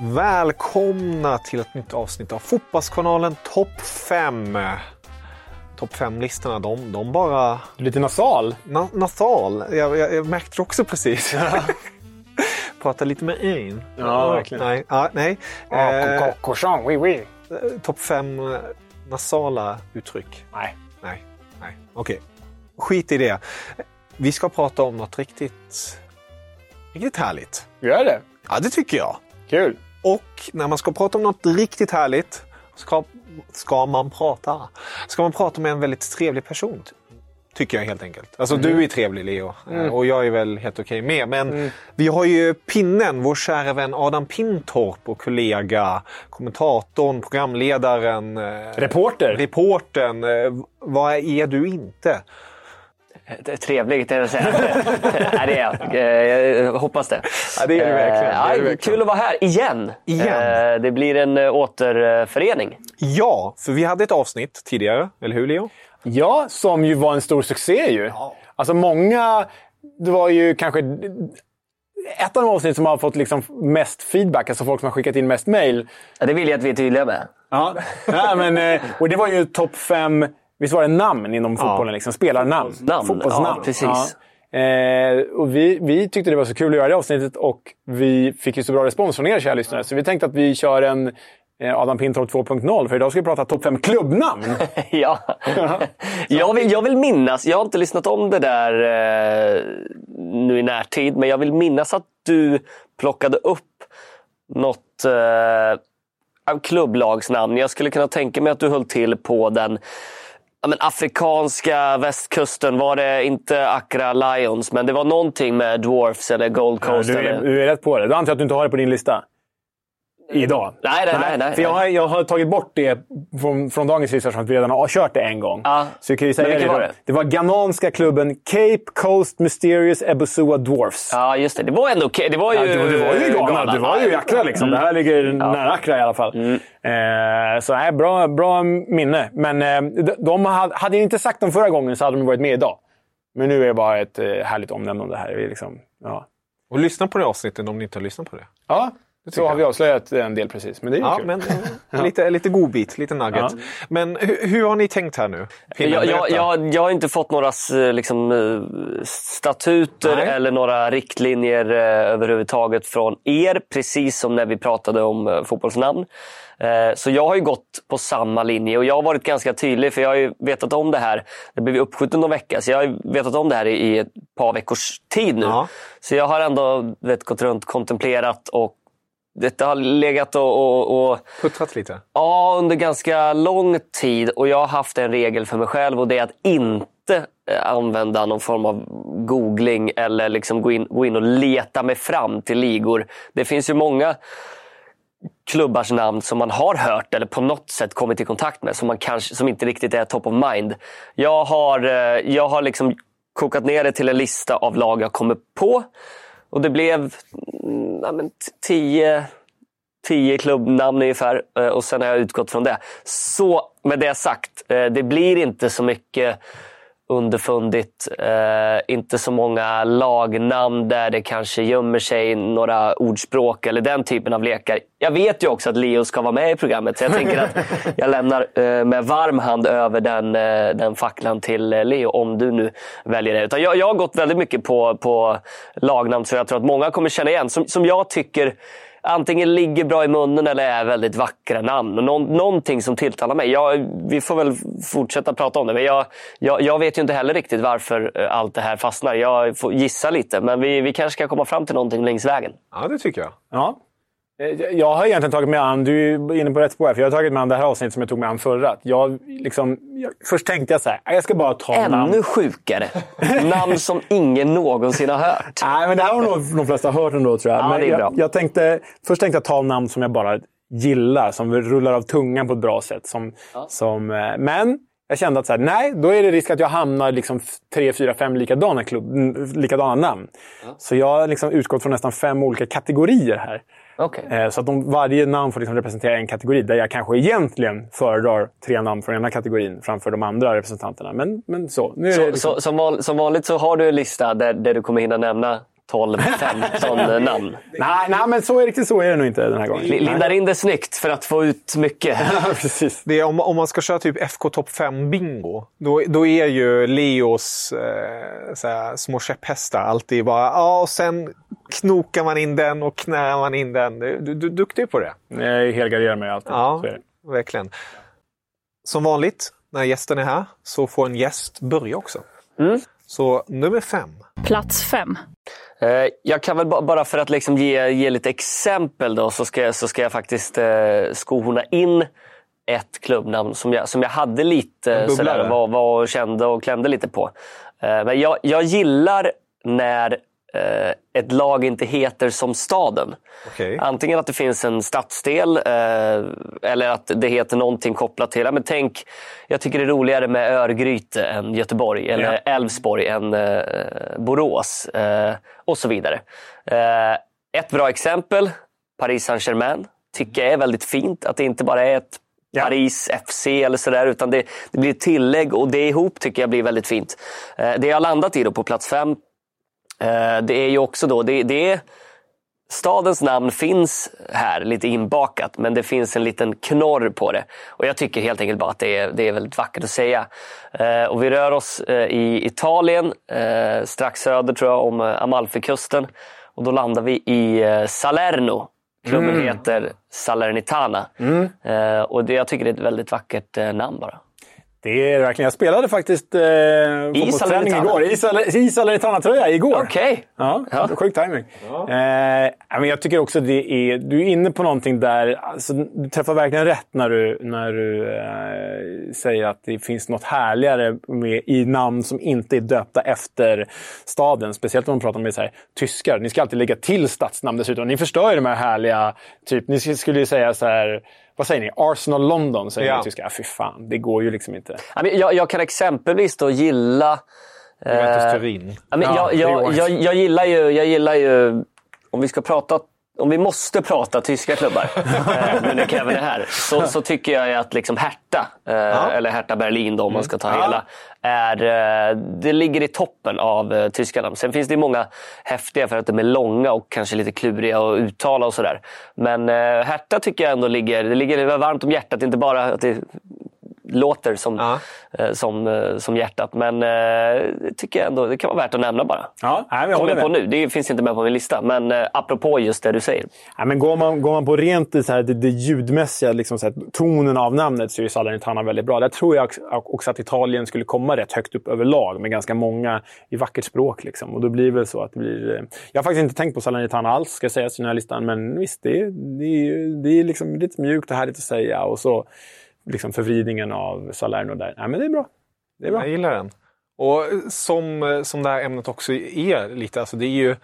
Välkomna till ett nytt avsnitt av Fotbollskanalen Topp 5. Topp 5-listorna, de, de bara... Lite nasal. Na, nasal. Jag, jag, jag märkte det också precis. Prata lite med en. Ja, verkligen. Nej. Ja, nej. Eh, oui oui. Topp 5 nasala uttryck. Nej. Nej, nej. Okej. Skit i det. Vi ska prata om något riktigt, riktigt härligt. Gör det? Ja, det tycker jag. Kul. Och när man ska prata om något riktigt härligt ska, ska man prata. Ska man prata med en väldigt trevlig person. Tycker jag helt enkelt. Alltså du är trevlig Leo Mm. och jag är väl helt okej med. Men vi har ju pinnen, vår kära vän Adam Pintorp och kollega, kommentatorn, programledaren, eh, Reporter. reportern. Eh, vad är du inte? Trevligt, är det att säga. Nej, det är jag. Eh, Jag hoppas det. Ja, det är du verkligen. Det är Eh, verkligen. Kul att vara här igen. Igen. Eh, Det blir en eh, återförening. Ja, för vi hade ett avsnitt tidigare, eller hur Leo? Ja, som ju var en stor succé ju. Alltså många... Det var ju kanske ett av de avsnitt som har fått liksom mest feedback, alltså folk som har skickat in mest mail. Ja, Det vill jag att vi är tydliga med. Ja, ja men, eh, och det var ju topp fem, visst var det namn inom fotbollen? Liksom, spelarnamn. Fotbollsnamn, Fotbollsnamn. ja, precis. Ja. Eh, och vi, vi tyckte det var så kul att göra det avsnittet och vi fick ju så bra respons från er kära lyssnare. Så vi tänkte att vi kör en eh, Adam Pintorp 2.0. För idag ska vi prata topp fem klubbnamn. ja. jag, vill, jag vill minnas, jag har inte lyssnat om det där eh, nu i närtid, men jag vill minnas att du plockade upp något eh, klubblagsnamn. Jag skulle kunna tänka mig att du höll till på den ja, men afrikanska västkusten. Var det inte Accra Lions, men det var någonting med Dwarfs eller Gold Ja, Coast. du, är, eller... du är rätt på det. Då antar att du inte har det på din lista. Idag. Nej, nej, nej. nej, För jag har, jag har tagit bort det från, från dagens lista eftersom att vi redan har kört det en gång. Ja. Så jag kan ju säga det, var det? det var ghananska klubben Cape Coast Mysterious Ebusua Dwarfs. Ja, just det. Det var ändå okej. Det var ju... Ja, det, var- det var ju i Ghana. Det var ju i Accra liksom. Det här ligger nära Accra i alla fall. Mm. Eh, så nej, bra, bra minne. Men eh, de, de hade, hade jag inte sagt dem förra gången så hade de varit med idag. Men nu är det bara ett eh, härligt omnämnande här. Vi liksom, ja. Och lyssna på det avsnittet om ni inte har lyssnat på det. ja, så har vi avslöjat en del precis. Men det är ju Ja, kul. men eh, lite, lite godbit, lite nugget. Ja. Men hur, hur har ni tänkt här nu? Pinnen, Jag, jag, jag, jag har inte fått några s- liksom, eh, statuter Nej. eller några riktlinjer eh, överhuvudtaget från er, precis som när vi pratade om eh, fotbollsnamn. Eh, Så jag har ju gått på samma linje och jag har varit ganska tydlig för jag har ju vetat om det här. Det blev uppskjutet någon vecka så jag har ju vetat om det här i i ett par veckors tid nu. Ja. Så jag har ändå vet, gått runt kontemplerat och detta har legat och, och, och Puttrat lite. Ja, under ganska lång tid. Och jag har haft en regel för mig själv och det är att inte eh, använda någon form av googling eller liksom gå in, gå in och leta mig fram till ligor. Det finns ju många klubbars namn som man har hört eller på något sätt kommit i kontakt med som, man kanske, som inte riktigt är top of mind. Jag har, eh, jag har liksom kokat ner det till en lista av lag jag kommer på. Och det blev Mm, ja, men, tio, tio klubbnamn ungefär eh, och sen har jag utgått från det. Så med det sagt, eh, det blir inte så mycket underfundigt. Eh, inte så många lagnamn där det kanske gömmer sig några ordspråk eller den typen av lekar. Jag vet ju också att Leo ska vara med i programmet så jag tänker att jag lämnar eh, med varm hand över den, eh, den facklan till eh, Leo om du nu väljer det. Utan jag, jag har gått väldigt mycket på, på lagnamn som jag tror att många kommer känna igen. Som, som jag tycker antingen ligger bra i munnen eller är väldigt vackra namn. Nå någonting som tilltalar mig. Jag, vi får väl fortsätta prata om det. Men jag, jag, jag, vet ju inte heller riktigt varför eh, allt det här fastnar. Jag får gissa lite, men vi, vi kanske ska komma fram till någonting längs vägen. Ja, det tycker jag. Ja. Eh, jag har egentligen tagit mig an, du är inne på rätt spår, för jag har tagit mig an det här avsnittet som jag tog mig an förra. Jag, liksom, jag, först tänkte jag så här, jag ska bara ta Ännu namn. sjukare! namn som ingen någonsin har hört. Nej, men det här har nog de flesta hört ändå tror jag. Ja, men det är jag, bra. jag tänkte, först tänkte jag ta namn som jag bara gillar, som rullar av tungan på ett bra sätt. Som, som, eh, men jag kände att så här, nej, då är det risk att jag hamnar liksom tre, fyra, fem likadana, klubb, likadana namn. Så jag har liksom utgått från nästan fem olika kategorier här. Okej. Eh, Så att de, varje namn får liksom representera en kategori där jag kanske egentligen föredrar tre namn från ena kategorin framför de andra representanterna. Men, men så. Nu Så, liksom, så, som vanligt så har du en lista där, där du kommer hinna nämna 12-15 namn. nej, nej, men så är, riktigt så är det nog inte den här gången. Li- Lindar in det snyggt för att få ut mycket. Precis. Det är, om, om man ska köra typ FK Topp 5 bingo, då, då är ju Leos eh, såhär, små käpphästar alltid bara ja, och sen knokar man in den och knär man in den. Du, du, du är duktig på det. Jag helgarderar mig alltid. Ja, verkligen. Som vanligt, när gästen är här, så får en gäst börja också. Så nummer fem. Plats fem. Eh, Jag kan väl ba- bara för att liksom ge, ge lite exempel då, så ska jag, så ska jag faktiskt eh, skohorna in ett klubbnamn som jag, som jag hade lite sådär, var, var kände och klämde lite på. Eh, Men jag, jag gillar när eh, ett lag inte heter som staden. Okej. Antingen att det finns en stadsdel eh, eller att det heter någonting kopplat till, ja, men tänk, jag tycker det är roligare med Örgryte än Göteborg eller Ja. Älvsborg än eh, Borås eh, och så vidare. Eh, ett bra exempel, Paris Saint-Germain, tycker jag är väldigt fint. Att det inte bara är ett Ja. Paris FC eller sådär utan det, det blir tillägg och det ihop tycker jag blir väldigt fint. Eh, det jag landat i då på plats fem det är ju också då, det, det är, stadens namn finns här lite inbakat men det finns en liten knorr på det. Och jag tycker helt enkelt bara att det är, det är väldigt vackert att säga. Eh, och vi rör oss eh, i Italien, eh, strax söder tror jag om eh, Amalfikusten. Och då landar vi i eh, Salerno. Klubben heter Salernitana. Eh, och det, jag tycker det är ett väldigt vackert eh, namn bara. Det är det verkligen. Jag spelade faktiskt eh, fotbollsträning igår. I, Sal- i Salernitana-tröja igår. Okej. Ja, Ja. sjuk timing. Eh, ja, men jag tycker också det är... Du är inne på någonting där. Alltså, du träffar verkligen rätt när du, när du eh, säger att det finns något härligare med, i namn som inte är döpta efter staden. Speciellt om man pratar med så här, tyskar. Ni ska alltid lägga till stadsnamn dessutom. Ni förstör ju de här härliga... Typ, ni skulle ju säga så här... Vad säger ni? Arsenal London säger Ja. tyska. Fy fan, det går ju liksom inte. Jag, jag kan exempelvis då gilla Juventus Eh, Turin. Ja, jag, jag, jag, jag, gillar ju, jag gillar ju, om vi ska prata om vi måste prata tyska klubbar eh, nu när Kevin är här, så, så tycker jag att liksom Hertha, eh, eller Hertha Berlin då, om man ska ta hela, är, eh, det ligger i toppen av eh, tyska namn. Sen finns det många häftiga för att de är långa och kanske lite kluriga att uttala och sådär. Men eh, Hertha tycker jag ändå ligger, det ligger varmt om hjärtat, inte bara att det låter som, Ja. eh, som, eh, som hjärtat. Men eh, det tycker jag ändå det kan vara värt att nämna bara. Ja, nej, jag håller jag på nu. Det finns inte med på min lista. Men eh, apropå just det du säger. Ja, men går, man, går man på rent det, så här, det, det ljudmässiga, liksom så här, tonen av namnet, så är Salernitana väldigt bra. Där tror jag också- att Italien skulle komma rätt högt upp överlag med ganska många i vackert språk. Liksom. Och då blir det väl så att det blir... Jag har faktiskt inte tänkt på Salernitana alls, ska sägas i den här listan. Men visst, det, det, är- det är liksom lite mjukt och härligt att säga. Och så liksom förvridningen av Salerno där. Nej, men det är bra. Det är bra. Jag gillar den. Och som, som det här ämnet också är lite, alltså det är ju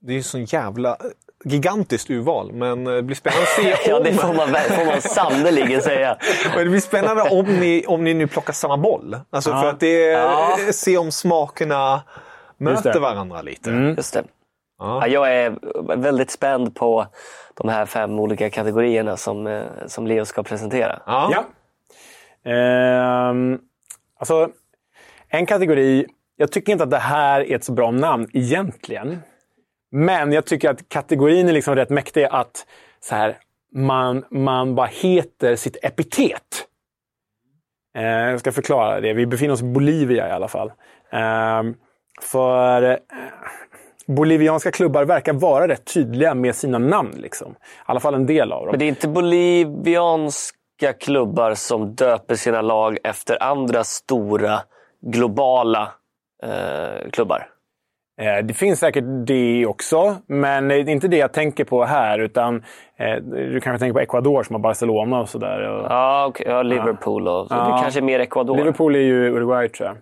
det är ju sån jävla gigantiskt urval, men det blir spännande att se Ja, om... det får man, får man sannerligen säga. Och det blir spännande om ni, om ni nu plockar samma boll. Alltså för att det Ja. se om smakerna möter det. varandra lite. Just det. Ja, jag är väldigt spänd på de här fem olika kategorierna som, eh, som Leo ska presentera. Ja. Ehm, alltså, en kategori. Jag tycker inte att det här är ett så bra namn egentligen. Men jag tycker att kategorin är liksom rätt mäktig att så här, man, man bara heter sitt epitet. Eh, jag ska förklara det. Vi befinner oss i Bolivia i alla fall. Eh, för eh, bolivianska klubbar verkar vara rätt tydliga med sina namn. Liksom. I alla fall en del av dem. Men det är inte bolivianska klubbar som döper sina lag efter andra stora globala eh, klubbar. Eh, Det finns säkert det också, men det är inte det jag tänker på här. Utan eh, Du kanske tänker på Ecuador som har Barcelona och sådär. Ja, okay. ja Liverpool och så. Ja. Det kanske är mer Ecuador. Liverpool är ju Uruguay tror jag.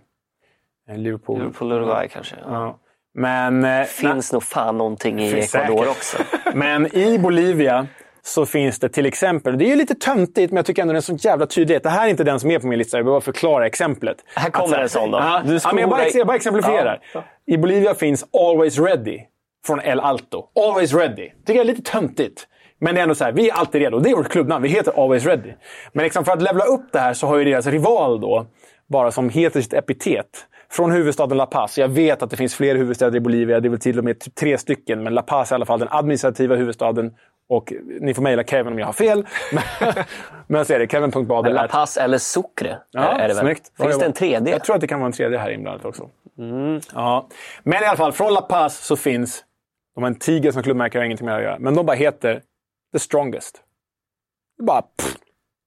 Eh, Liverpool. Liverpool Uruguay kanske. Ja. Men, eh, finns nog fan någonting i Ecuador säkert. också. men i Bolivia så finns det till exempel, det är ju lite töntigt men jag tycker ändå det är en så jävla tydlighet. Det här är inte den som är på min lista, jag behöver förklara exemplet. Här kommer en sån då. Ja, Du ja, men jag, bara, jag bara exemplifierar. I Bolivia finns Always Ready från El Alto. Always Ready. tycker jag är lite töntigt. Men det är ändå så här, vi är alltid redo. Det är vårt klubbnamn. Vi heter Always Ready. Men liksom för att levla upp det här så har ju deras rival då, bara som heter sitt epitet, från huvudstaden La Paz. Jag vet att det finns fler huvudstäder i Bolivia. Det är väl till och med typ tre stycken. Men La Paz är i alla fall den administrativa huvudstaden. Och ni får mejla Kevin om jag har fel. Men, så är det. Kevin.bader. La Paz eller Sucre Ja, är det väl? snyggt. Finns det en tredje? Jag tror att det kan vara en tredje här inblandat också. Ja. Men i alla fall, från La Paz så finns... De har en tiger som klubbmärke, har ingenting det att göra. Men de bara heter The Strongest. Det bara... Pff.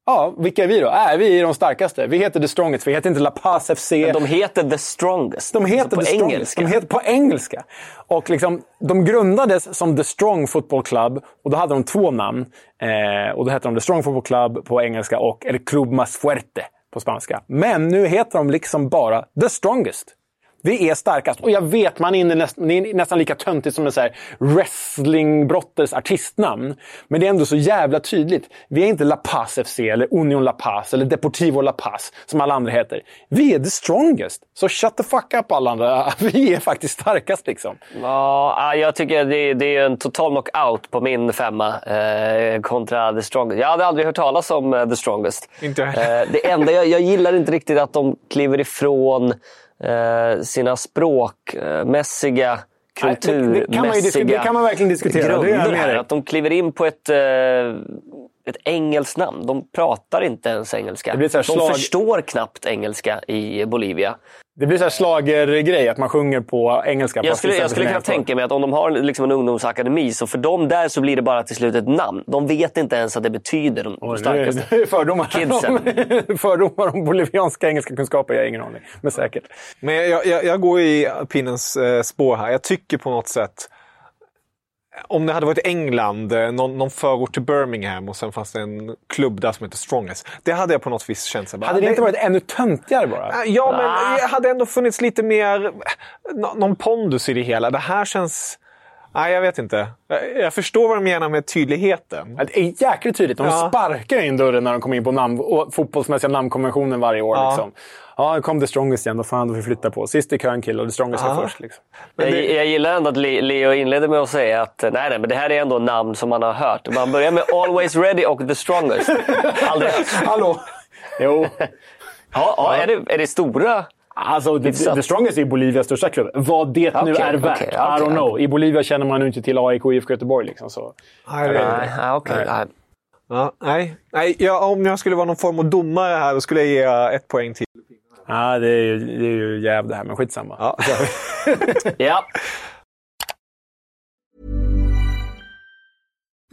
Ja, vilka är vi då? Äh, vi är de starkaste. Vi heter The Strongest. Vi heter inte La Paz FC. De heter The Strongest. De heter alltså på The Strongest. engelska. De heter på engelska. Och liksom, de grundades som The Strong Football Club och då hade de två namn. Eh, och då hette de The Strong Football Club på engelska och El Club Más Fuerte på spanska. Men nu heter de liksom bara The Strongest. Vi är starkast. Och jag vet, man är inne nästan, det är nästan lika töntigt som en wrestlingbrotters artistnamn. Men det är ändå så jävla tydligt. Vi är inte La Paz FC, eller Union La Paz, eller Deportivo La Paz, som alla andra heter. Vi är the strongest. Så shut the fuck up alla andra. Vi är faktiskt starkast liksom. Ja, jag tycker det, det är en total knockout på min femma eh, kontra The Strongest. Jag hade aldrig hört talas om eh, The Strongest. Inte eh, Det enda jag, jag gillar inte riktigt att de kliver ifrån eh, sina språkmässiga, Nej, det- det kan man kulturmässiga verkligen diskutera. Grunder här. Att de kliver in på ett, eh, ett engelskt namn. De pratar inte ens engelska. De slag- förstår knappt engelska i Bolivia. Det blir så här slagergrej, att man sjunger på engelska. Jag skulle, jag skulle kunna tänka mig att om de har liksom en ungdomsakademi, så för dem där så blir det bara till slut ett namn. De vet inte ens att det betyder de, de Oj, starkaste. nu är det fördomar, Kidsen. om, fördomar om bolivianska engelska kunskaper. Jag har ingen aning. Men säkert. Men jag, jag, jag går i pinnens eh, spår här. Jag tycker på något sätt om det hade varit England, eh, någon, någon förort till Birmingham och sen fanns det en klubb där som heter Strongest. Det hade jag på något vis känt. Så bara, Hade det inte varit ännu töntigare bara? Äh, Ja, men det hade ändå funnits lite mer nå- någon pondus i det hela. Det här känns... Nej, jag vet inte. Jag, jag förstår vad de menar med tydligheten. Det är jäkligt tydligt. De Ja. sparkar in dörren när de kommer in på namn, fotbollsmässiga namnkonventionen varje år. Ja. Liksom. Ja, kom The Strongest igen. Vad fan, då får vi flytta på. Sist i kön kill och The Strongest var Ja. först. Liksom. Jag, jag gillar ändå att Le- Leo inledde med att säga att nej, nej, men det här är ändå namn som man har hört. Man börjar med Always Ready och The Strongest. Aldrig. Hallå! Jo. Ja, ja, är, det, är det stora? Alltså, the, the Strongest är Bolivias största klubb. Vad det nu Okej, är värt, okej, I okej. don't know. I Bolivia känner man ju inte till AIK och IFK Göteborg. Liksom, så. Nej, det- Nej, nej, okej. nej. Ja, nej. nej ja, om jag skulle vara någon form av domare här då skulle jag ge ett poäng till. Ja, det är ju, det är ju jäv det här, men skitsamma. Ja. Ja.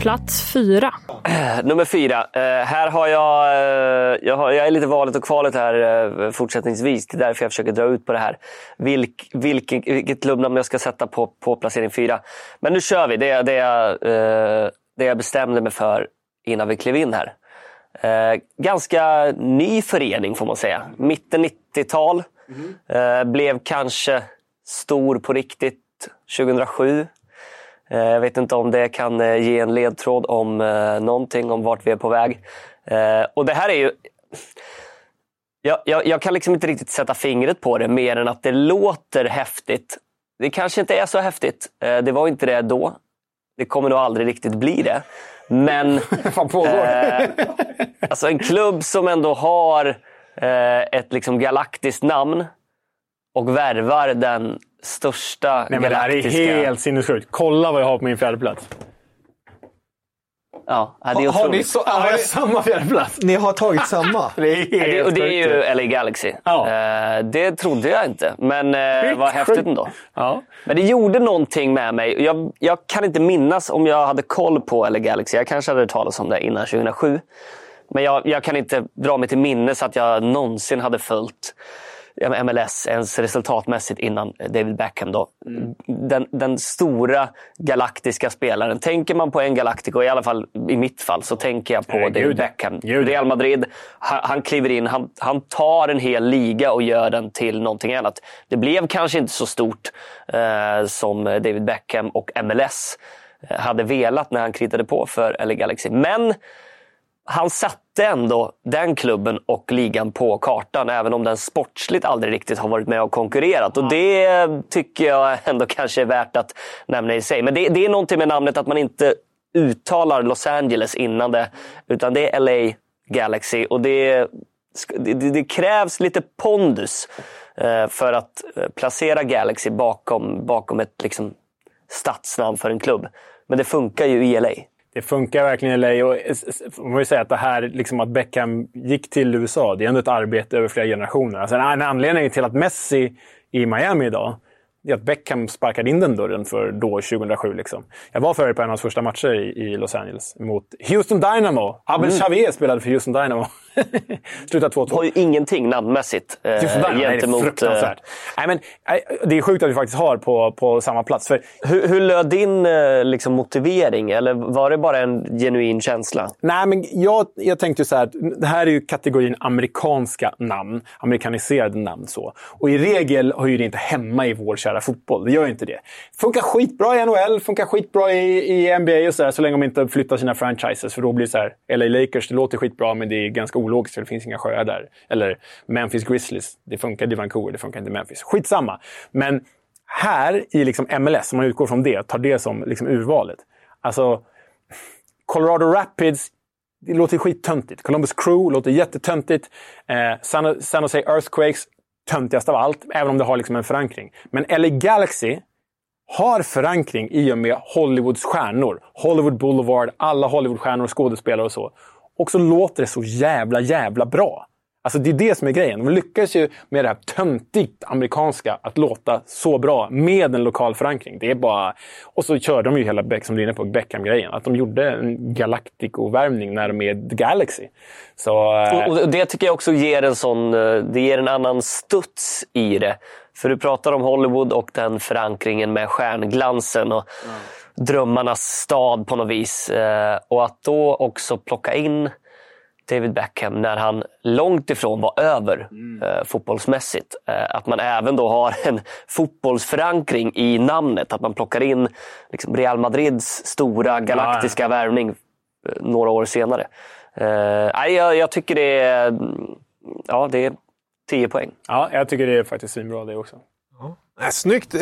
Plats fyra. Nummer fyra. Eh, här har jag, eh, jag, har, jag är lite valet och kvalet här eh, fortsättningsvis. Det är därför jag försöker dra ut på det här. Vilk, vilken, vilket klubbnamn jag ska sätta på, på placering fyra. Men nu kör vi. Det, är det, jag, eh, det jag bestämde mig för innan vi klev in här. Eh, ganska ny förening får man säga. Mitten 90-tal. Eh, blev kanske stor på riktigt 2007. Eh, Jag vet inte om det kan eh, ge en ledtråd om eh, någonting om vart vi är på väg. Och det här är ju... Jag, jag, jag kan liksom inte riktigt sätta fingret på det mer än att det låter häftigt. Det kanske inte är så häftigt. Det var inte det då. Det kommer nog aldrig riktigt bli det. Men Vad pågår? eh, alltså en klubb som ändå har eh, ett liksom galaktiskt namn och värvar den största Nej, men det här är galaktiska... helt sinnessjukt. Kolla vad jag har på min fjärde plats. Ja, det är Har ni, otroligt. så, har jag har ni, samma fjärde plats. ni har tagit samma? Det är helt Det, och det är sjukt. ju LA Galaxy. Ja. Eh, det trodde jag inte, men eh, vad häftigt ändå. Ja. Men det gjorde någonting med mig. Jag, jag kan inte minnas om jag hade koll på LA Galaxy. Jag kanske hade hört talas om det innan 2007. Men jag, jag kan inte dra mig till minnes att jag någonsin hade följt MLS ens resultatmässigt innan David Beckham. Då. Den, den stora galaktiska spelaren. Tänker man på en Galactico, i alla fall i mitt fall, så tänker jag på Nej, David gud. Beckham. Gud. Real Madrid, han, han kliver in, han, han tar en hel liga och gör den till någonting annat. Det blev kanske inte så stort eh, som David Beckham och MLS eh, hade velat när han kritade på för LA Galaxy. Men han satte ändå den klubben och ligan på kartan, även om den sportsligt aldrig riktigt har varit med och konkurrerat. Och det tycker jag ändå kanske är värt att nämna i sig. Men det, det är någonting med namnet att man inte uttalar Los Angeles innan det, utan det är LA Galaxy. Och det, det, det krävs lite pondus eh, för att eh, placera Galaxy bakom, bakom ett liksom, stadsnamn för en klubb. Men det funkar ju i LA. Det funkar verkligen i LA. Och man får ju säga att det här liksom att Beckham gick till USA, det är ändå ett arbete över flera generationer. Alltså en anledning till att Messi är i Miami idag, är att Beckham sparkade in den dörren för då 2007. Liksom. Jag var för på en av hans första matcher i, i Los Angeles mot Houston Dynamo. Abel Xavier spelade för Houston Dynamo. Slutade 2-2. har ju ingenting namnmässigt eh, Just där, nej, det är gentemot... fruktansvärt. Nej, men, nej, det är sjukt att vi faktiskt har på, på samma plats. För Eh, hur, hur löd din eh, liksom, motivering? Eller var det bara en genuin känsla? Nej, men jag, jag tänkte så här, det här är ju kategorin amerikanska namn. Amerikaniserade namn. så. Och i regel hör ju det inte hemma i vår kära fotboll. Det gör ju inte det. Funkar skitbra i NHL, funkar skitbra i, i NBA och så, där, så länge de inte flyttar sina franchises. För då blir det så här, LA Lakers, det låter skitbra men det är ganska ologiskt för det finns inga sjöar där. Eller Memphis Grizzlies, det funkar i Vancouver, det funkar inte i Memphis. Skitsamma. Men här i liksom MLS, om man utgår från det, tar det som liksom urvalet. Alltså, Colorado Rapids, det låter skittöntigt. Columbus Crew låter jättetöntigt. Eh, San, San Jose Earthquakes, töntigast av allt. Även om det har liksom en förankring. Men LA Galaxy har förankring i och med Hollywoods stjärnor. Hollywood Boulevard, alla Hollywoodstjärnor, skådespelare och så. Och så låter det så jävla, jävla bra. Alltså det är det som är grejen. De lyckas ju med det här töntigt amerikanska att låta så bra med en lokal förankring. Det är bara... Och så kör de ju hela Beck, som du är inne på, Beckham-grejen. Att de gjorde en Galactico-värvning när de är The Galaxy. Så, eh, Och, och det tycker jag också ger en sån... eh, Det ger en annan studs i det. För du pratar om Hollywood och den förankringen med stjärnglansen och drömmarnas stad på något vis. Eh, Och att då också plocka in David Beckham när han långt ifrån var över eh, fotbollsmässigt. Eh, att man även då har en fotbollsförankring i namnet. Att man plockar in liksom, Real Madrids stora galaktiska värvning eh, några år senare. Eh, nej, jag, jag tycker det är, mm, ja, det är 10 poäng. ja, jag tycker det är faktiskt svinbra det också. Äh, snyggt.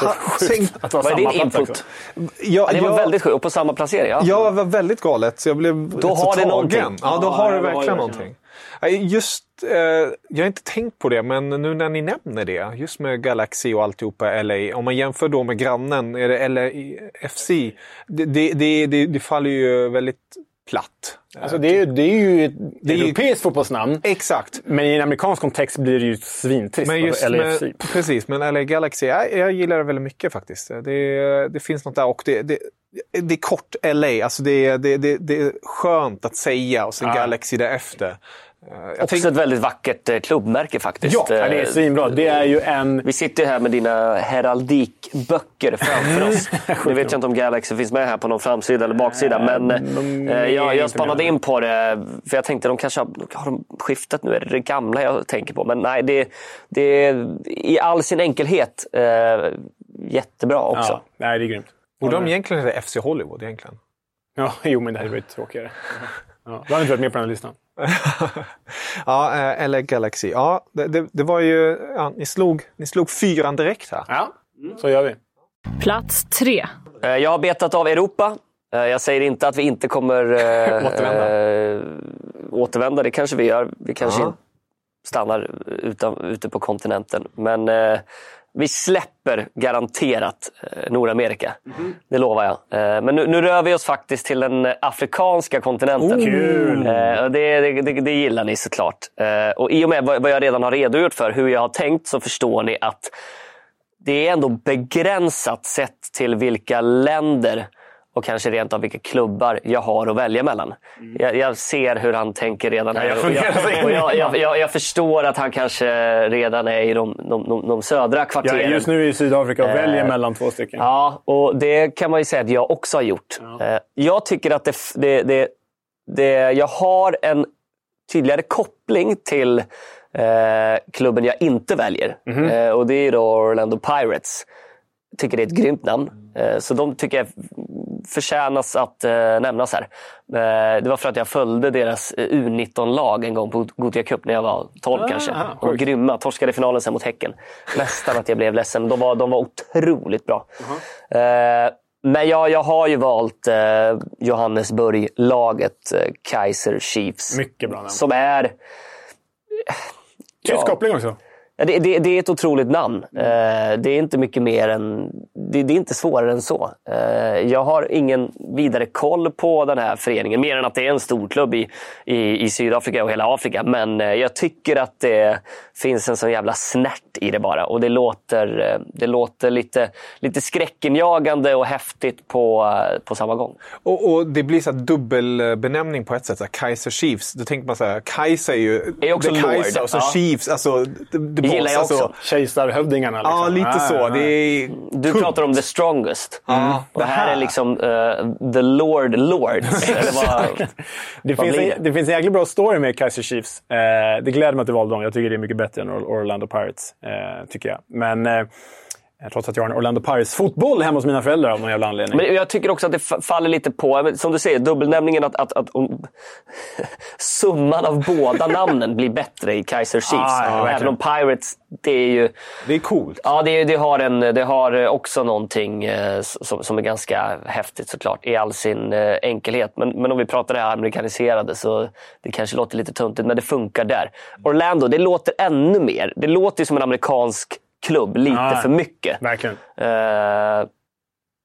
Vara Vad är din input? ja, Ja, det var jag- väldigt sjukt. Och på samma placering. Ja. Ja, det var väldigt galet. Så jag blev Då så har det tagen. någonting. Ja, då Ja, har det har verkligen det någonting. Just, eh, jag har inte tänkt på det, men nu när ni nämner det, just med Galaxy och alltihopa LA. Om man jämför då med grannen, är det LAFC, det, det, det, det, det faller ju väldigt platt. Alltså, det, är, ju- det är ju ett Det är ju- europeiskt fotbollsnamn. Exakt. Men i en amerikansk kontext blir det ju svintrist. Men just LAFC. med, precis, men LA Galaxy, jag, jag gillar det väldigt mycket faktiskt. Det, det finns något där och det, det, det är kort LA, alltså det, det, det, det är skönt att säga och sen Ja. Galaxy därefter. Eh, Jag Också tänk- ett väldigt vackert eh, klubbmärke faktiskt. Ja, det är Eh, svinbra. Det är ju en... Vi sitter här med dina heraldikböcker framför oss. Nu vet jag inte om Galaxy finns med här på någon framsida eller baksida. Men de är jag, jag spanade in på det. För jag tänkte de kanske har, har de skiftat nu. Är det det gamla jag tänker på? Men nej, det, det är i all sin enkelhet eh, jättebra också. Ja, nej, det är grymt. Borde de egentligen heta FC Hollywood egentligen? Ja, jo, men det här var ju tråkigare. Ja, du har inte varit med på den här listan. ja, eh, LA Galaxy. Ja, det, det, det var ju... Ja, ni, slog, ni slog fyran direkt här. Ja, så gör vi. Plats tre. Eh, Jag har betat av Europa. Eh, Jag säger inte att vi inte kommer eh, Återvända. eh, återvända. Det kanske vi gör. Vi kanske Ja. stannar utan, ute på kontinenten. Men eh, vi släpper garanterat eh, Nordamerika. Det lovar jag. Eh, men nu, nu rör vi oss faktiskt till den afrikanska kontinenten. Kul! Eh, och det, det, det, det gillar ni såklart. Eh, och I och med vad, vad jag redan har redogjort för, hur jag har tänkt, så förstår ni att det är ändå begränsat sett till vilka länder och kanske rent av vilka klubbar jag har att välja mellan. Jag, jag ser hur han tänker redan här. jag jag, jag, jag, förstår att han kanske redan är i de, de, de, de södra kvarteren. är just nu i Sydafrika och Eh, väljer mellan två stycken. Ja, och det kan man ju säga att jag också har gjort. Eh, Jag tycker att det, det, det, det, jag har en tydligare koppling till eh, klubben jag inte väljer. Eh, och det är då Orlando Pirates. tycker det är ett grymt namn. Eh, så de tycker jag förtjänas att eh, nämnas här. Eh, det var för att jag följde deras eh, U19-lag en gång på Gothia Cup när jag var 12 kanske. aha, De var grymma. Torskade finalen sen mot Häcken. Nästan att jag blev ledsen. De var, de var otroligt bra. Eh, men jag, jag har ju valt eh, Johannesburg-laget eh, Kaiser Chiefs. Mycket bra namn. Som är... Tysk ja. koppling också. Det, det, det är ett otroligt namn. Eh, det är inte mycket mer än... Det, det är inte svårare än så. Eh, jag har ingen vidare koll på den här föreningen, mer än att det är en stor klubb i, i, i Sydafrika och hela Afrika. Men eh, jag tycker att det finns en sån jävla snärt i det bara. Och det låter, det låter lite, lite skräckinjagande och häftigt på, på samma gång. Och, och det blir så dubbelbenämning på ett sätt. Så Kaiser Chiefs. Då tänker man så här, Kaiser är ju... Är också Kaiser lord. och så Ja. Chiefs. Alltså, det, det gillar jag alltså, också. Kejsarhövdingarna. Liksom. Ja, lite Ah, så. ja, Det är Du pratar om the strongest. Ja, Och det här är liksom eh, the Lord Lords. Eller vad, Det Vad finns, en, det finns en jäkla bra story med Kaiser Chiefs. Eh, det gläder mig att du valde dem. Jag tycker det är mycket bättre än Or- Orlando Pirates. Eh, tycker jag. Men eh, trots att jag har en Orlando Pirates-fotboll hemma hos mina föräldrar av någon jävla anledning. Men jag tycker också att det fa- faller lite på, som du säger, dubbelnämningen att, att, att om, summan av båda namnen blir bättre i Kaiser Chiefs. Ah, ja, Även om Pirates, det är ju... Det är coolt. Ja, det, det, har en, det har också någonting eh, som, som är ganska häftigt såklart i all sin eh, enkelhet. Men, men om vi pratar det här amerikaniserade så det kanske låter lite tuntigt, men det funkar där. Orlando, det låter ännu mer. Det låter ju som en amerikansk klubb lite Ja. för mycket. Verkligen. Eh,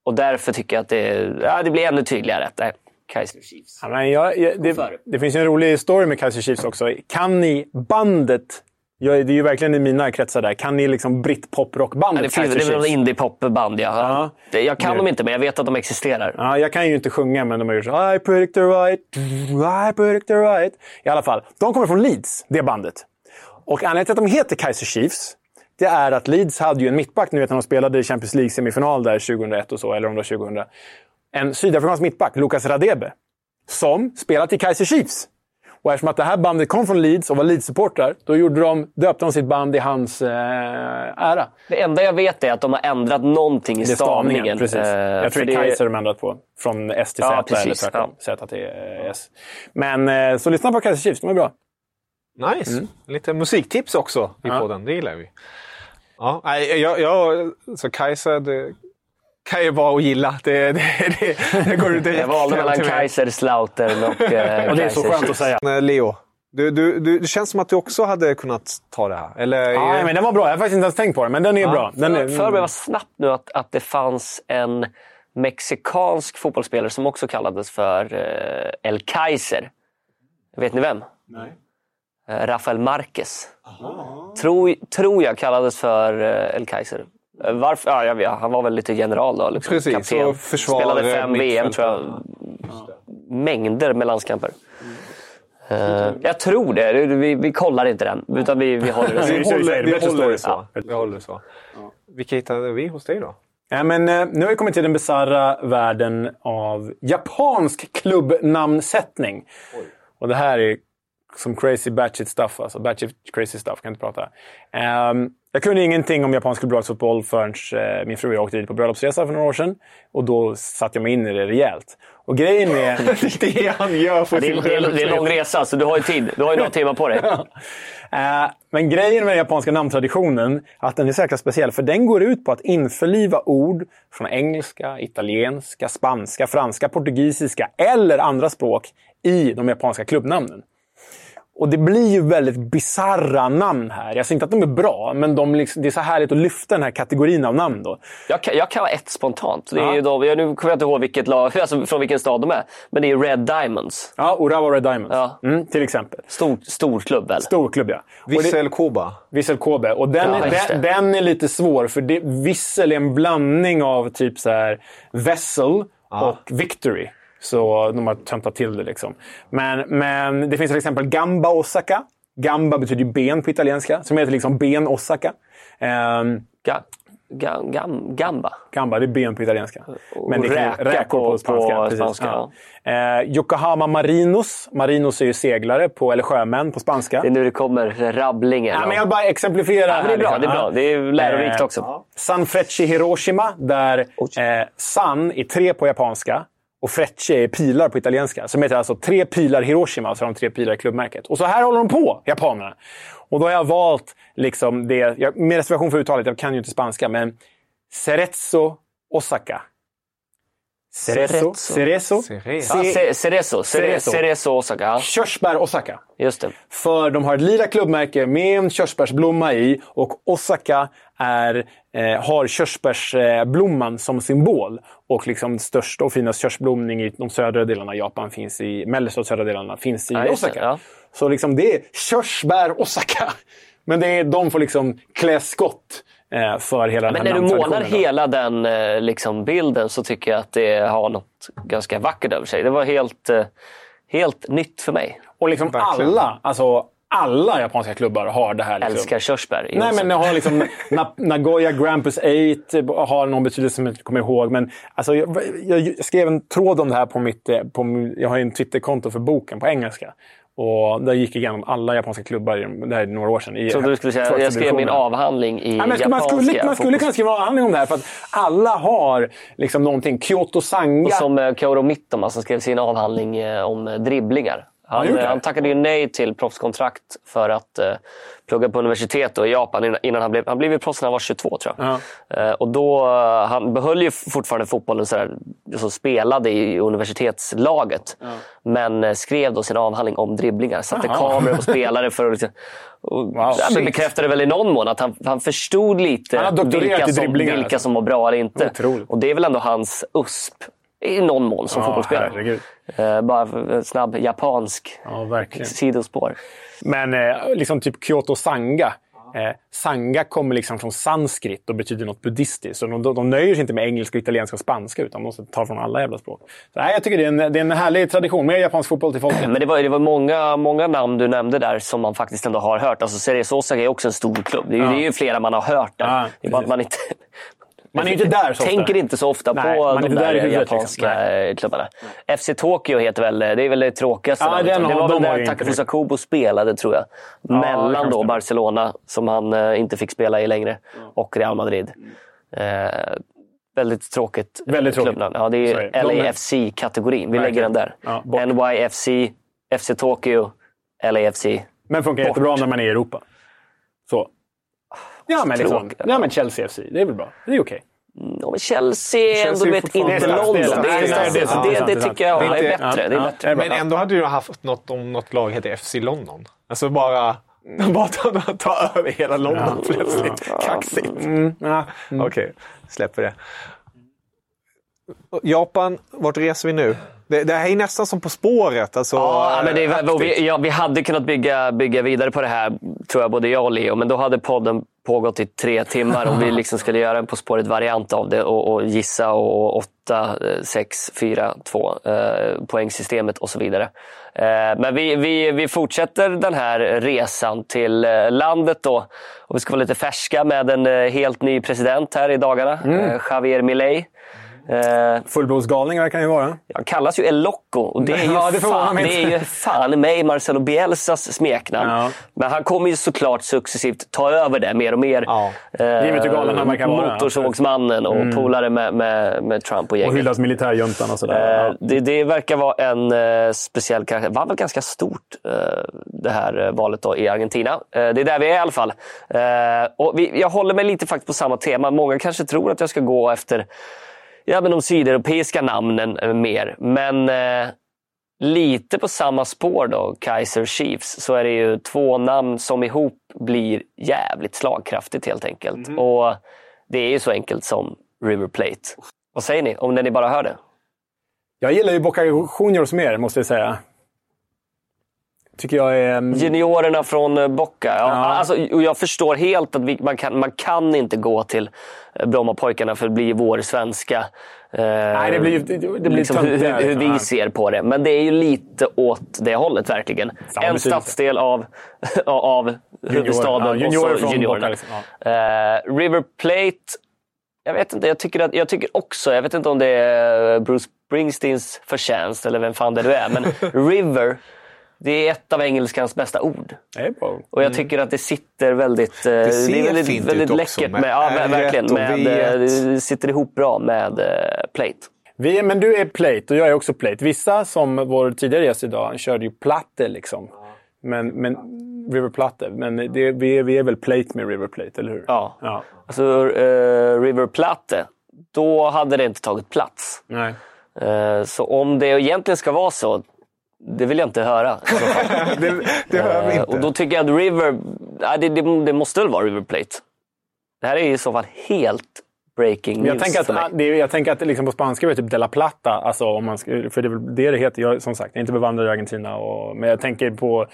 och därför tycker jag att det, ja, det blir ännu tydligare. att, Nej, Kaiser Chiefs. Ja, men jag, jag, det, det finns ju en rolig story med Kaiser Chiefs också. Kan ni bandet... Jag, det är ju verkligen i mina kretsar där. Kan ni liksom Ja, britpop-rockbandet det, finns, det Kaiser är väl någon indie-popband, ja. Ja. Det, jag kan Det- dem inte, men jag vet att de existerar. Ja, jag kan ju inte sjunga, men de har gjort så. I predict the right, I predict the right. I alla fall, de kommer från Leeds, det bandet. Och anledningen till att de heter Kaiser Chiefs, det är att Leeds hade ju en mittback, ni vet när de spelade i Champions League-semifinal där 2001 och så, eller om det var 2000. En sydafrikansk mittback, Lucas Radebe, som spelat i Kaiser Chiefs. Och eftersom att det här bandet kom från Leeds och var Leeds-supportrar, då gjorde de, döpte de sitt band i hans eh, ära. Det enda jag vet är att de har ändrat någonting i Det är stavningen. Precis. Eh, jag tror det är Kaiser de har ändrat på. Från S till Z Ja, precis. eller tvärtom. Z till eh, S. Men eh, så lyssna på Kaiser Chiefs, de är bra. Nice. Lite musiktips också i Ja. podden. Det gillar vi. Ja, nej, jag, jag, så Kaiser, det kan ju vara att gilla. Det, det, det, det går direkt Jag valde mellan till mig. Kaiserslautern och eh, Och det är så Kaiser skönt att säga. Leo, du, du, du, det känns som att du också hade kunnat ta det här. Eller, Ja, men den var bra. Jag har faktiskt inte ens tänkt på den, men den är bra. Den är, För mig var snabbt nu att, att det fanns en mexikansk fotbollsspelare som också kallades för eh, El Kaiser. Vet ni vem? Nej. Eh, Rafael Marquez. Tror, tror jag kallades för eh, El Kaiser. Eh, Varför? Ja, jag vet, han var väl lite general då. Liksom, Precis, kapten. och försvarare, Spelade fem VM tror jag. Mängder med landskamper. Eh, jag tror det. Vi, vi kollar inte den, utan vi, vi håller det så. vi håller, vi håller det så. Vi håller det så. Vilka hittade vi hos dig då? Ja, men, nu har vi kommit till den bisarra världen av japansk klubbnamnsättning. Och det här är som crazy batshit stuff. Alltså batshit crazy stuff, kan inte prata. Ehm, jag kunde ingenting om japansk klubblagsfotboll förrän eh, min fru och jag åkte dit på bröllopsresa för några år sedan. Och då satte jag mig in i det rejält. Och grejen är... det är det han gör för är, det, är, det är en lång resa, så du har ju tid. Du har ju några timmar på dig. Eh, Men grejen med den japanska namntraditionen att den är så jäkla speciell. För den går ut på att införliva ord från engelska, italienska, spanska, franska, portugisiska eller andra språk i de japanska klubbnamnen. Och det blir ju väldigt bizarra namn här. Jag säger inte att de är bra, men de liksom, det är så härligt att lyfta den här kategorin av namn. Då. Jag kan, jag kan ha ett spontant. Det är Ja. ju då, jag, nu kommer jag inte ihåg vilket lag, alltså från vilken stad de är. Men det är Red Diamonds. Ja, Urawa Red Diamonds. Ja. Mm, till exempel. Stor, stor klubb väl? Stor klubb, ja. Vissel Koba. Vissel Kobe. Och den, Ja, är, den, den är lite svår, för det, Vissel är en blandning av typ så här Vessel och Victory. Så de har töntat till det. liksom. Men, men det finns till exempel Gamba Osaka. Gamba betyder ju ben på italienska, som heter liksom Ben Osaka. Ehm, Ga, ga, gam, gamba. Gamba, det är ben på italienska. Men det Och kan, räka räkor på, på- spanska. på precis, spanska, ja. Eh, Yokohama Marinos. Marinos är ju seglare, på, eller sjömän på spanska. Det är nu det kommer rabblingen. Ja, men jag bara exemplifierar. Ja, men det är bra, det är liksom. bra. Det är lärorikt Eh, också. San Frecce Hiroshima, där eh, San är tre på japanska och Frecce är pilar på italienska. Som heter alltså tre pilar Hiroshima, så har de tre pilar i klubbmärket. Och så här håller de på, japanerna. Och då har jag valt liksom det, jag, med reservation för uttalet, jag kan ju inte spanska, men Cerezo Osaka. Cerezo. Cerezo. Cerezo. Cere- Cerezo. Cerezo Osaka. Körsbär Osaka. just det. För de har ett lila klubbmärke med en körsbärsblomma i och Osaka är, eh, har körsbärsblomman som symbol. Och liksom största och finast körsblomning i de södra delarna av Japan finns i mellersta och södra delarna finns i Ja, Osaka. ja. Så liksom det är körsbär Osaka. Men det är, de får liksom klä skott för hela Men den när här du målar namntraditionen då. hela den eh, liksom, bilden så tycker jag att det har något ganska vackert över sig. Det var helt, eh, helt nytt för mig. Och liksom Verkligen. alla, alltså alla japanska klubbar har det här. Liksom. Älskar körsbär. Nej, men har liksom Na- Nagoya Grampus 8 har någon betydelse som jag inte kommer ihåg. Men alltså, jag, jag skrev en tråd om det här på mitt... eh, På, jag har ju en Twitterkonto för boken på engelska. Och där gick jag igenom alla japanska klubbar, det här är några år sedan. I Så du skulle säga, jag skrev min avhandling i Ja, men ska- man, japanska. skulle, man skulle kunna skriva en avhandling om det här, för att alla har liksom någonting. Kyoto Sanga. Och som eh, Kaoru Mittoma som skrev sin avhandling eh, om eh, dribblingar. Han, gjort det? han tackade ju nej till proffskontrakt för att eh, plugga på universitet då i Japan innan, han blev han blev ju proffs när han var 22 tror jag. Eh, och då, eh, han behöll ju fortfarande fotbollen sådär, så spelade i universitetslaget. Men eh, skrev då sin avhandling om dribblingar. Satte Jaha. kameror på spelare för att liksom, och, Wow, ja, bekräftade väl i någon mån att han, han förstod lite Han vilka som, vilka alltså. som var bra eller inte. Otroligt. Och det är väl ändå hans USP i någon mån som Ja, fotbollsspelare. herregud. Eh, bara snabb japansk Ja, sidospår. Men eh, liksom typ Kyoto Sanga. Eh, sanga kommer liksom från sanskrit och betyder något buddhistiskt. Så de, de, nöjer sig inte med engelska, italienska och spanska utan de måste ta från alla jävla språk. Så, nej, jag tycker det är, en, det är en härlig tradition. Mer japansk fotboll till folket. Men det var, det var många, många namn du nämnde där som man faktiskt ändå har hört. Alltså Series Osaka är också en stor klubb. Det är, Ja. det är ju flera man har hört där. Ja, det är bara att man inte... Man är inte där så ofta. tänker inte så ofta Nej, på de där där liksom. japanska eh, klubbarna. FC Tokyo heter väl, det är väl det tråkigaste Ja, den Det var de väl där det. Kubo spelade tror jag. kan Mellan då. Barcelona, som han eh, inte fick spela i längre, och Real Madrid. Eh, väldigt tråkigt Väldigt tråkigt. klubbnamn. Ja, det är LAFC-kategorin. Vi lägger den där. Ja. NYFC, FC Tokyo, LAFC. Men funkar Bort. jättebra när man är i Europa. Så. Ja, men, liksom, ja, men Chelsea FC. Det är väl bra. Det är okej. Ja, men Chelsea är ändå Chelsea är vet, inte London. det. Det, Det tycker jag är Det är bättre. Det är ja, bättre. ja, Men ändå hade du haft något om något lag heter FC London. Alltså bara, bara ta, ta över hela London plötsligt. Kaxigt. Mm, ja. Okej, släpper det. Japan, vart reser vi nu? Det, det här är nästan som På spåret. Alltså, Ja, men det vi, ja, vi hade kunnat bygga, bygga vidare på det här, tror jag, både jag och Leo. Men då hade podden pågått i tre timmar om vi liksom skulle göra en På spåret-variant av det och, och gissa och 8, 6, 4, 2 eh, poängsystemet och så vidare. Eh, men vi, vi, vi fortsätter den här resan till eh, landet då. Och vi ska vara lite färska med en eh, helt ny president här i dagarna, eh, Javier Milei. Eh, Fullblodsgalning verkar han ju vara. han kallas ju El Loco och det är ju, Ja, det fan, det är ju fan mig Marcelo Bielsas smeknamn. Ja. Men han kommer ju såklart successivt ta över det mer och mer. Ja. Givet hur galen han verkar vara. Motorsågsmannen och polare med, med, med Trump och Och gänget. hyllas militärjuntan och sådär. Eh, det, det verkar vara en eh, speciell karaktär. var väl ganska stort eh, det här eh, valet då, i Argentina. Eh, det är där vi är i alla fall. Eh, och vi, jag håller mig lite faktiskt på samma tema. Många kanske tror att jag ska gå efter ja, men de sydeuropeiska namnen eh, mer. Men eh, lite på samma spår då, Kaiser Chiefs, så är det ju två namn som ihop blir jävligt slagkraftigt helt enkelt. Och det är ju så enkelt som River Plate. Vad säger ni om när ni bara hör det? Jag gillar ju Boca Juniors mer, måste jag säga. Tycker jag är... mm, Juniorerna från eh, Boca. Ja, Ja. Alltså, och jag förstår helt att vi, man, kan, man kan inte gå till eh, Brommapojkarna för det blir vår svenska... Eh, Nej, det blir, det, blir liksom hur, hur, hur vi ser på det. Men det är ju lite åt det hållet verkligen. Samma en betydelse. stadsdel av, av huvudstaden ja, juniorer och så juniorerna. Liksom, Eh, River Plate, jag vet inte, jag tycker, att, jag tycker också, jag vet inte om det är Bruce Springsteens förtjänst eller vem fan det nu är, men River, det är ett av engelskans bästa ord. Det är bra. Och jag tycker att det sitter väldigt, eh, det ser är väldigt, fint väldigt ut också läckert. med Med, ja, R1 verkligen. och Med, V1. eh, det sitter ihop bra med eh, Plate. Vi, men du är plate och jag är också plate. Vissa, som vår tidigare gäst idag, körde ju platte liksom. Men, men River Platte. Men det, vi, är, vi är väl plate med River Plate, eller hur? Ja. ja. Alltså eh, River Plate, då hade det inte tagit plats. Nej. Eh, så om det egentligen ska vara så, det vill jag inte höra. i så fall. det, det hör vi Eh, inte. Och då tycker jag att River, nej, det, det, det måste väl vara River Plate. Det här är i så fall helt breaking news Jag tänker för mig. att, det är, jag tänker att liksom på spanska är det typ De La Plata. Alltså, om man för det är väl det det heter. Jag, som sagt, jag är inte bevandrad i Argentina. Och, men jag tänker på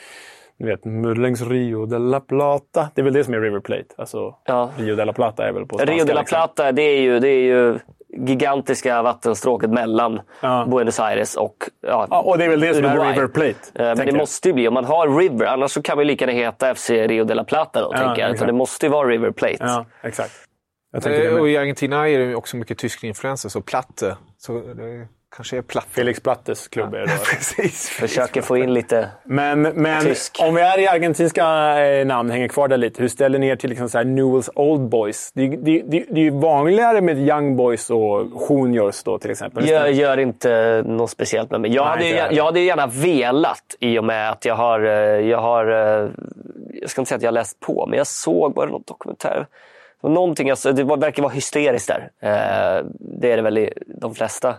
du vet, längs Rio de la Plata. Det är väl det som är River Plate. Alltså, Ja. Rio de la Plata är väl på spanska. Rio de la liksom. Plata, det är ju, det är ju gigantiska vattenstråket mellan Ja. Buenos Aires och ja, Ja, och det är väl det som är Uruguay. River Plate. Eh, Men det jag. måste ju bli, om man har River, annars så kan vi lika gärna heta FC Rio de la Plata då, Ja, tänker jag. Det måste ju vara River Plate. Ja, exakt. Eh, och i Argentina är det ju också mycket tysk influenser, så Platte. Så det kanske är Platte. Felix Plattes klubb är det. Precis. Försöker få in lite... Men, men Tysk. om vi är i argentinska eh, namn, hänger kvar där lite. Hur ställer ni er till liksom så här Newells Old Boys? Det, är- det, det, det är ju vanligare med Young Boys och Juniors då till exempel. Gör, gör inte något speciellt med mig. Jag, Nej, hade, heller. jag hade gärna velat i och med att jag har... eh, Jag, har, eh, jag ska inte säga att jag har läst på, men jag såg bara någon dokumentär. Någonting, alltså, det var, verkar vara hysteriskt där. Eh, Det är det väl i de flesta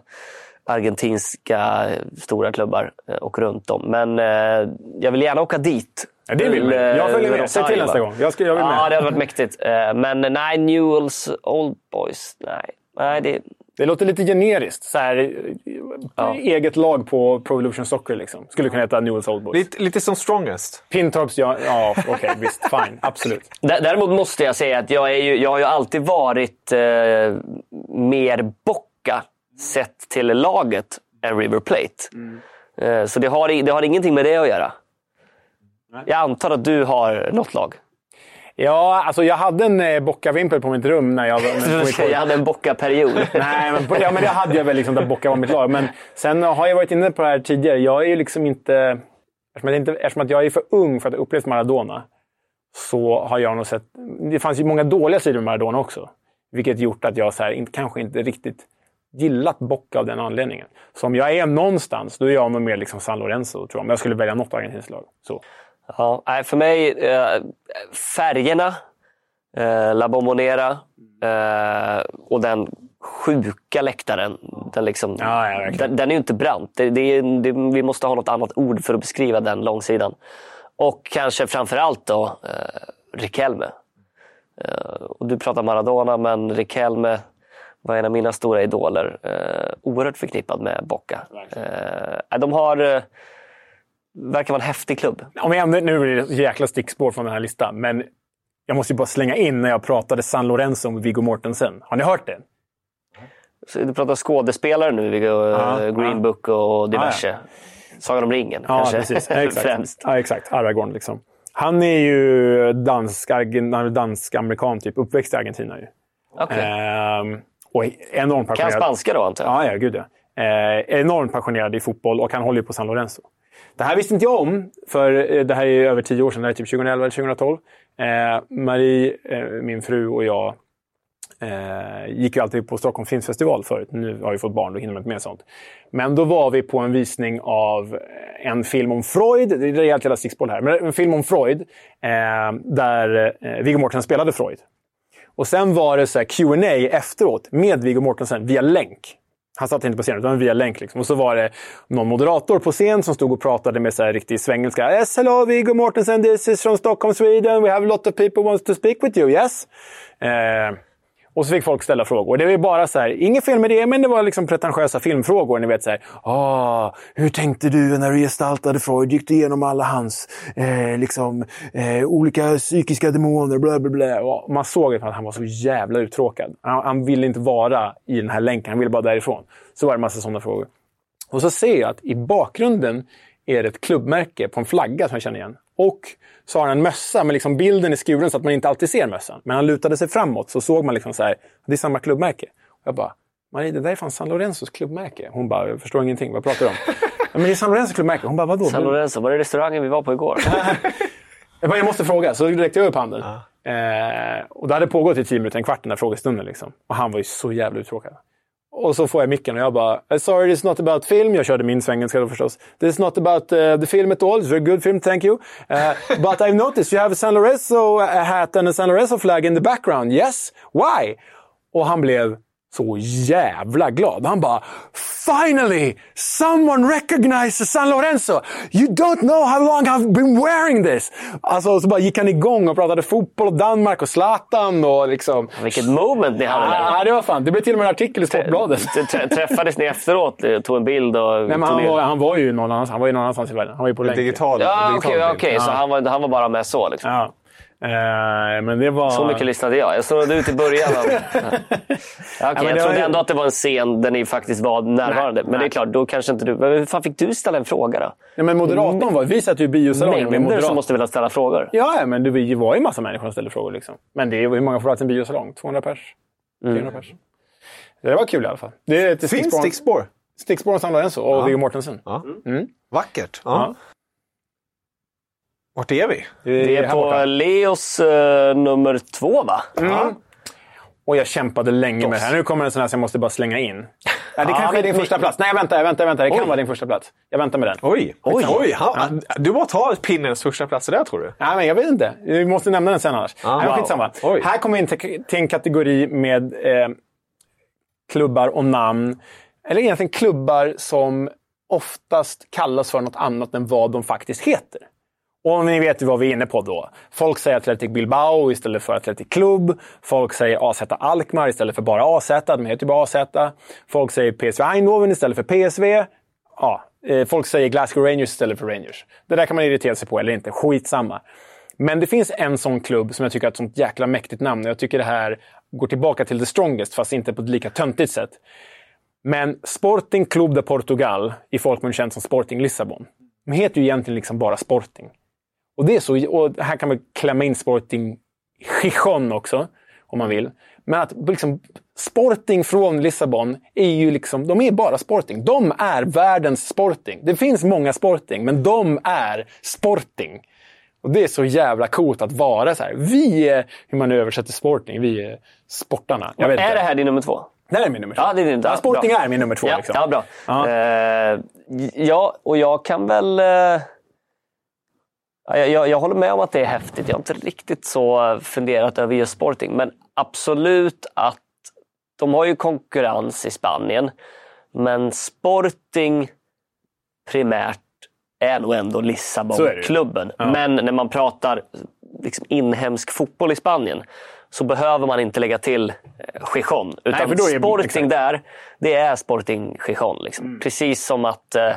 argentinska stora klubbar eh, och runt om. Men eh, jag vill gärna åka dit. Ja, det vill Till, man. Jag följer med. Säg till nästa gång. Jag, ska, jag vill Ja, med. det hade varit mäktigt. Eh, Men nej, Newells Old Boys. Nej, nej det, Det låter lite generiskt. Så här, eh, Eget lag på Pro Evolution Soccer. Liksom. Skulle kunna heta Newells Old Boys. Lite, lite som Strongest. Pintorps, ja, ja okej, visst. Fine, absolut. Dä- Däremot måste jag säga att jag, är ju, jag har ju alltid varit eh, mer bocka sett till laget än River Plate. Eh, så det har, det har ingenting med det att göra. Jag antar att du har något lag. Ja, alltså jag hade en eh, bockavimpel på mitt rum när jag var... jag hade en bocka-period. Nej, men, ja, men det hade jag väl liksom där Bocca var mitt lag. Men sen har jag varit inne på det här tidigare. Jag är ju liksom inte... Eftersom, jag inte, eftersom att jag är för ung för att ha upplevt Maradona så har jag nog sett... Det fanns ju många dåliga sidor med Maradona också. Vilket gjort att jag så här, inte, kanske inte riktigt gillat Bocca av den anledningen. Så om jag är någonstans, då är jag nog mer liksom San Lorenzo, tror jag. Om jag skulle välja något argentinskt lag. Så. Ja, för mig, eh, färgerna, eh, La Bombonera eh, och den sjuka läktaren. Den, liksom, Ja, den, den är ju inte brant. Det, det, det, vi måste ha något annat ord för att beskriva den långsidan. Och kanske framför allt då eh, Riquelme. Eh, och du pratar Maradona, men Riquelme var en av mina stora idoler. Eh, oerhört förknippad med Boca. Eh, de har... Eh, verkar vara en häftig klubb. Om jag ändå, nu blir det ett jäkla stickspår från den här listan, men jag måste ju bara slänga in när jag pratade San Lorenzo med Viggo Mortensen. Har ni hört det? Så du pratar skådespelare nu, Viggo, Ja, eh, Green ja. Book och diverse. Sagan om ringen Ja, kanske precis. Exakt. främst. Ja, exakt. Aragorn liksom. Han är ju dansk, dansk-amerikan, typ. Uppväxt i Argentina ju. Okej. Ehm, och enormt Kan passionerad. spanska då antar jag? Ja, ja, gud ja. Eh, enormt passionerad i fotboll och han håller ju på San Lorenzo. Det här visste inte jag om, för eh, det här är över tio år sedan. Det här är typ 2011 eller 2012. Eh, Marie, eh, min fru och jag eh, gick ju alltid på Stockholm Filmfestival förut. Nu har vi fått barn, då hinner man inte med sånt. Men då var vi på en visning av en film om Freud. Det är rejält jävla stickspår här. Men en film om Freud, eh, där eh, Viggo Mortensen spelade Freud. Och sen var det så här Q&A efteråt med Viggo Mortensen via länk. Han satt inte på scenen, utan via länk. Liksom. Och så var det någon moderator på scen som stod och pratade med så här riktig svengelska. Yes, hello Viggo Mortensen, this is from Stockholm, Sweden. We have a lot of people who wants to speak with you, yes? Eh, och så fick folk ställa frågor. Det var bara så här, inget fel med det, men det var liksom pretentiösa filmfrågor. Ni vet så här, ah, hur tänkte du när du gestaltade Freud? Gick du igenom alla hans eh, liksom, eh, olika psykiska demoner? Bla, bla, bla. Och man såg att han var så jävla uttråkad. Han, han ville inte vara i den här länken, han ville bara därifrån. Så var det en massa sådana frågor. Och så ser jag att i bakgrunden är det ett klubbmärke på en flagga som jag känner igen. Och så har han en mössa, men liksom bilden är skuren så att man inte alltid ser mössan. Men han lutade sig framåt så såg man liksom så här, det är samma klubbmärke. Och jag bara, Marie, det där är fan San Lorenzos klubbmärke. Hon bara, jag förstår ingenting, vad pratar du om? ja, men det är San Lorenzos klubbmärke. Hon bara, vadå? San Lorenzo, var det restaurangen vi var på igår? Jag, bara, jag måste fråga, så räckte jag upp handen. Eh, och det hade pågått i tio minuter, en kvart den här frågestunden. Liksom. Och han var ju så jävla uttråkad. Och så får jag micken och jag bara eh, “Sorry, this is not about film”. Jag körde min svengelska då förstås. “This is not about uh, the film at all. It's a very good film, thank you. Uh, but I've noticed you have a San Lorenzo hat and a San Lorenzo flag in the background. Yes? Why?” Och han blev så jävla glad. Han bara “Finally! Someone recognizes San Lorenzo! You don't know how long I've been wearing this!” Alltså, så bara gick han igång och pratade fotboll och Danmark och Zlatan och liksom... Vilket moment ni hade där. Ja, det var fan. Det blev till och med en artikel i Sportbladet. Trä- Träffades ni efteråt, eh, tog en bild och Nej, men han, var, han var ju någon annanstans, han var ju någon annanstans i världen. Han var ju på länk. Digital, Ja, okej, så han var, han var bara med så liksom. Ja. Eh, men det var... Så mycket lyssnade jag. Jag snurrade ut i början. Av... Ja, jag trodde ju- ändå att det var en scen där ni faktiskt var närvarande. men det är nej. klart, då kanske inte du... Men hur fan fick du ställa en fråga då? Ja, men moderatorn var... Vi satt ju i biosalongen med Mängder moderat. som måste vilja ställa frågor. Ja, ja, men det var ju en massa människor som ställde frågor. Liksom. Men det var, hur många får plats i en biosalong? 200 pers? 300 pers. Det var kul i alla fall. Det är Finns stickspår? Stickspår San Lorenzo och Ja. Viggo Mortensen. Ja. Mm. Vackert. Ja. Ja. Vart är vi? Det är på borta. Leos eh, nummer två va? Mm. Och jag kämpade länge med det här. Nu kommer en sån här som jag måste bara slänga in. Ja, det kanske är men- din första plats. Nej, jag väntar, jag väntar, jag väntar. Det kan Oj. vara din första plats. Jag väntar med den. Oj! Oj. Oj han, Du bara tar pinnens första plats där tror du? Nej, men jag vet inte. Vi måste nämna den sen annars. Ah, Nej, wow. skitsamma. Oj. Här kommer vi in till, till en kategori med eh, klubbar och namn. Eller egentligen klubbar som oftast kallas för något annat än vad de faktiskt heter. Och ni vet ju vad vi är inne på då. Folk säger Athletic Bilbao istället för Athletic Club. Folk säger AZ Alkmaar istället för bara AZ. De heter ju bara AZ. Folk säger PSV Eindhoven istället för PSV. Ja, eh, folk säger Glasgow Rangers istället för Rangers. Det där kan man irritera sig på eller inte. Skitsamma. Men det finns en sån klubb som jag tycker har ett sånt jäkla mäktigt namn. Jag tycker det här går tillbaka till The Strongest, fast inte på ett lika töntigt sätt. Men Sporting Club de Portugal, i folkmun känt som Sporting Lissabon, de heter ju egentligen liksom bara Sporting. Och, det är så, och här kan man klämma in Sporting Gijon också, om man vill. Men att liksom, Sporting från Lissabon är ju liksom, de är bara Sporting. De är världens Sporting. Det finns många Sporting, men de är Sporting. Och det är så jävla coolt att vara så här. Vi är, hur man översätter Sporting, vi är sportarna. Är inte. det här din nummer två? Det här är min nummer två. Ja, det är din. Ja, Sporting Bra. är min nummer två. Ja, liksom. ja bra. Ja. Eh, ja, och jag kan väl... Ja, jag, jag, jag håller med om att det är häftigt. Jag har inte riktigt så funderat över just Sporting. Men absolut att de har ju konkurrens i Spanien. Men Sporting primärt är nog ändå. Lissabon-klubben. Ja. Men när man pratar liksom inhemsk fotboll i Spanien så behöver man inte lägga till eh, Gijon. Utan är- Sporting exakt. där, det är Sporting Gijon. Liksom. Mm. Precis som att eh,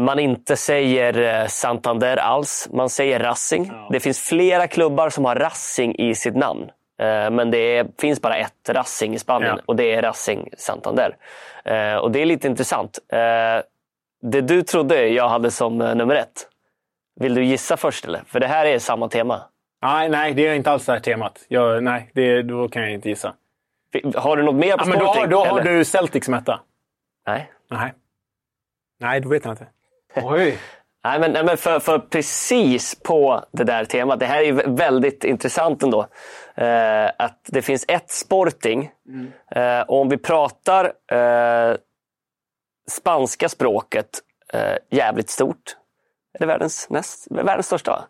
man inte säger eh, Santander alls. Man säger Racing. Det finns flera klubbar som har Racing i sitt namn. Eh, Men det är, finns bara ett Racing i Spanien Ja. och det är Racing Santander. Eh, Och det är lite intressant. Eh, Det du trodde jag hade som eh, nummer ett, vill du gissa först eller? För det här är samma tema. Nej, nej, det är inte alls det här temat. Jag, nej, det, då kan jag inte gissa. Har du något mer på Ja, då, Sporting? har- då har eller? du Celtic som etta. Nej. Nej. Nej, då vet jag inte. Oj! Nej, men, nej, men för, för precis på det där temat. Det här är vä- väldigt intressant ändå. Eh, att det finns ett Sporting. Eh, och om vi pratar eh, spanska språket eh, jävligt stort. Är det världens, näst, världens största?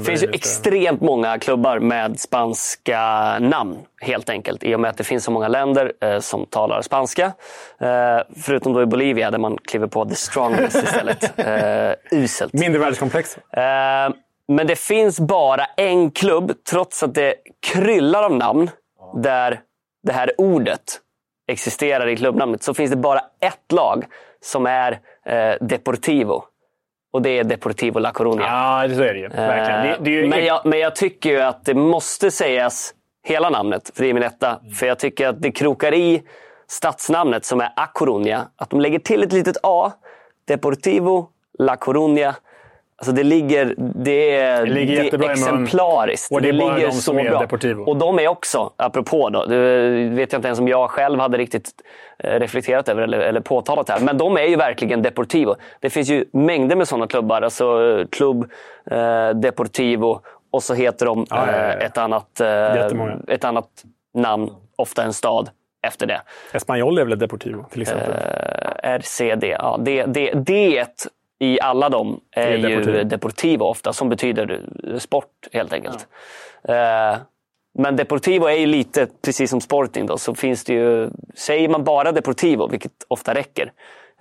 Det finns ju lite- extremt många klubbar med spanska namn helt enkelt. I och med att det finns så många länder eh, som talar spanska. Eh, förutom då i Bolivia där man kliver på the strongest istället. Eh, uselt. Mindre världskomplex. Eh, men det finns bara en klubb, trots att det kryllar av namn, där det här ordet existerar i klubbnamnet. Så finns det bara ett lag som är eh, Deportivo. Och det är Deportivo La Coruña. Ja, det så är det ju. Verkligen. Det, det ju Eh, men, jag, men jag tycker ju att det måste sägas hela namnet, för det är min etta. För jag tycker att det krokar i stadsnamnet som är A Coruña. Att de lägger till ett litet A. Deportivo La Coruña. Alltså det ligger, det är, Det ligger det är exemplariskt. Och det är bara ligger de så som är bra. Deportivo. Och de är också, apropå då, det vet jag inte ens om jag själv hade riktigt eh, reflekterat över eller, eller påtalat här. Men de är ju verkligen Deportivo. Det finns ju mängder med sådana klubbar. Alltså eh, Club eh, Deportivo och så heter de Ja, ja, ja, eh, ett, annat, eh, ett annat namn, ofta en stad, efter det. Espanyol är väl Deportivo, till exempel. Eh, RCD, ja, det, det, det i alla dem är, är ju Deportivo. Ofta, som betyder eh, sport helt enkelt. Eh, men Deportivo är ju lite, precis som Sporting, då, så finns det ju... Säger man bara Deportivo, vilket ofta räcker,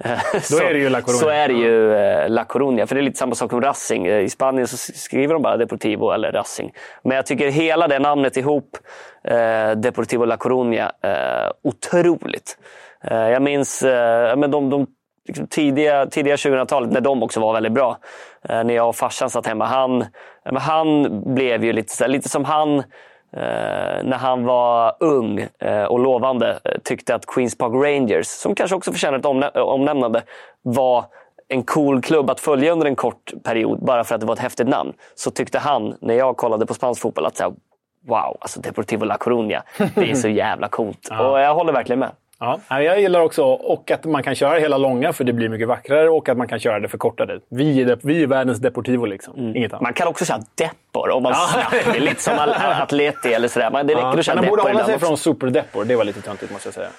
eh, så, är det ju La Coruña. så är det ju eh, La Coruña. För det är lite samma sak som Racing. Eh, I Spanien så skriver de bara Deportivo eller Racing. Men jag tycker hela det namnet ihop, eh, Deportivo La Coruña, eh, otroligt. Eh, jag minns eh, men de, de liksom tidiga, tidiga 2000-talet när de också var väldigt bra. När jag och farsan satt hemma. Han, han blev ju lite, lite som han när han var ung eh, och lovande eh, tyckte att Queens Park Rangers, som kanske också förtjänar ett omnä- omnämnande, var en cool klubb att följa under en kort period bara för att det var ett häftigt namn. Så tyckte han, när jag kollade på spansk fotboll, att så här, wow, alltså Deportivo La Coruña. Det är så jävla coolt. Och jag håller verkligen med. Ja, jag gillar också och att man kan köra hela långa för det blir mycket vackrare och att man kan köra det förkortade. Vi är, vi är världens Deportivo liksom. Inget annat. Man kan också köra Depor om man snabbt vill. Lite som Atleti eller sådär. Men det räcker att köra de borde hålla sig från Super-Depor. Det var lite töntigt måste jag säga.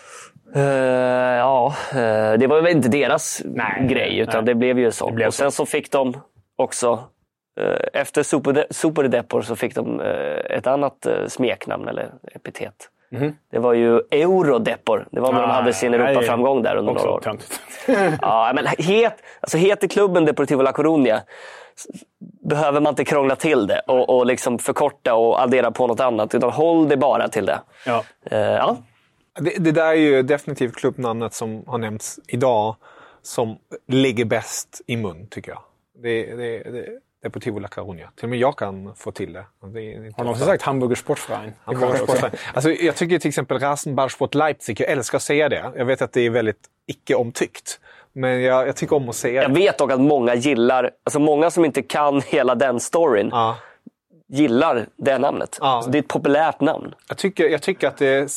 Eh, ja, eh, det var väl inte deras Nej, grej, utan nej. det blev ju så. blev och sen så fick de också, eh, efter Super, Super så fick de ett annat smeknamn eller epitet. Det var ju Eurodepor. Det var när de hade sin. Ah, Europaframgång där under några år. töntigt. Ja, men het, alltså heter klubben Deportivo La Coruña behöver man inte krångla till det och, och liksom förkorta och addera på något annat. Utan håll det bara till det. Ja. Eh, ja. Det, det där är ju definitivt klubbnamnet som har nämnts idag som ligger bäst i mun, tycker jag. Det, det, det, Deportivo La Coruña. Till och med jag kan få till det. det, Har någon ofta. sagt Hamburger Sportverein? Alltså, jag tycker till exempel Rasenballsport Leipzig, jag älskar att säga det. Jag vet att det är väldigt icke-omtyckt. Men jag, jag tycker om att säga Jag det. vet dock att många gillar, alltså många som inte kan hela den storyn, Ja. Gillar det namnet. Ja. Så det är ett populärt namn. Jag, tycker, jag tycker att det är...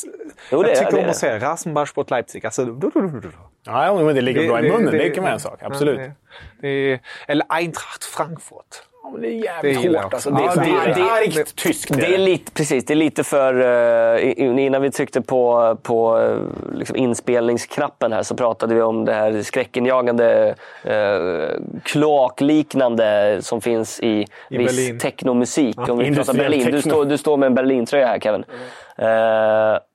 Jo, det jag tycker det. om att säga Rasenballsport Leipzig. Alltså, du, du, du. Ja, ja, men det ligger bra i munnen. Det, kan vara en sak. ja, Absolut. det- det är, eller Eintracht Frankfurt. Det är Det jävligt jag hårt. Alltså. Det, Ja, är- det- det, det- tyskt. Det är lite, precis, det är lite för... Uh, innan vi tryckte på, på uh, liksom inspelningsknappen här så pratade vi om det här skräckinjagande uh, kloakliknande som finns i, I viss Berlin. technomusik. om vi pratar Berlin. Du, står, du står med en Berlin-tröja här Kevin. Eh,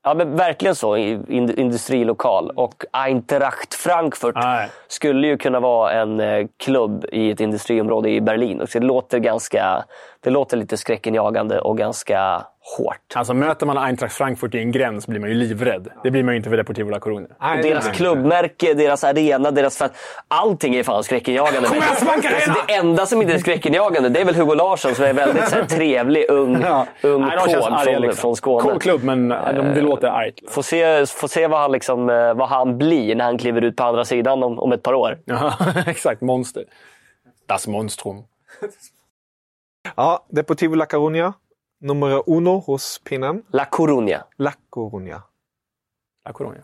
ja, men verkligen så. Industrilokal. Och Eintracht Frankfurt Nej. skulle ju kunna vara en eh, klubb i ett industriområde i Berlin. Och det, låter ganska, det låter lite skräckinjagande och ganska hårt. Alltså möter man Eintracht Frankfurt i en gräns blir man ju livrädd. Det blir man ju inte för Deportivo La Coruña. Nej, deras klubbmärke, deras arena, deras fan, Allting är fan skräckinjagande. Kom igen, Spanka Alltså, arena! det enda som inte är skräckinjagande det är väl Hugo Larsson som är väldigt så här, trevlig, ung, ung Nej, arga, från, liksom. från Skåne. Cool klubb, men de, det låter argt. Får se, får se vad, han liksom, eh, vad han blir när han kliver ut på andra sidan om, om ett par år. Ja, exakt. Monster. Das Monstrum. Ja, Deportivo La Coruña. Nummer uno hos pinnen. La Coruña. La Coruña. La Coruña.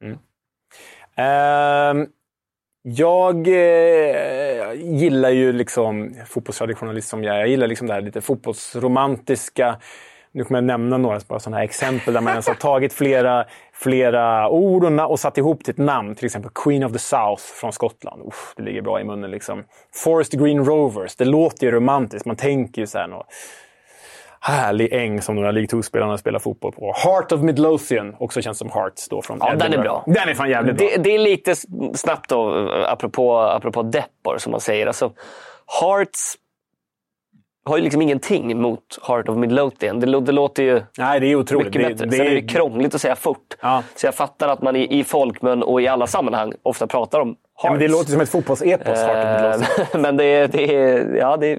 Mm. Ehm, jag eh, gillar ju liksom, fotbollstraditionalist som jag är, jag gillar liksom det här lite fotbollsromantiska. Nu kommer jag nämna några bara sådana här exempel där man ens har tagit flera, flera ord och, och satt ihop till ett namn. Till exempel Queen of the South från Skottland. Uff, det ligger bra i munnen. Liksom. Forest Green Rovers. Det låter ju romantiskt. Man tänker ju så här något härlig äng som några League 2-spelarna spelar fotboll på. Heart of Midlothian, också känns som Hearts då från Ja, den är Edinburgh. bra. Den är fan jävligt bra. Det, det är lite snabbt då, apropå, apropå Deppor som man säger. Alltså, Hearts har ju liksom ingenting mot Heart of Midlothian. Det, det låter ju Nej, det är otroligt. mycket Det, bättre. det, Sen är det krångligt att säga fort. Ja. Så jag fattar att man i, i folkmun och i alla sammanhang ofta pratar om Hearts. ja, men det låter som ett fotbollsepos, Heart of Midlothian. Eh, men det, det, ja, det,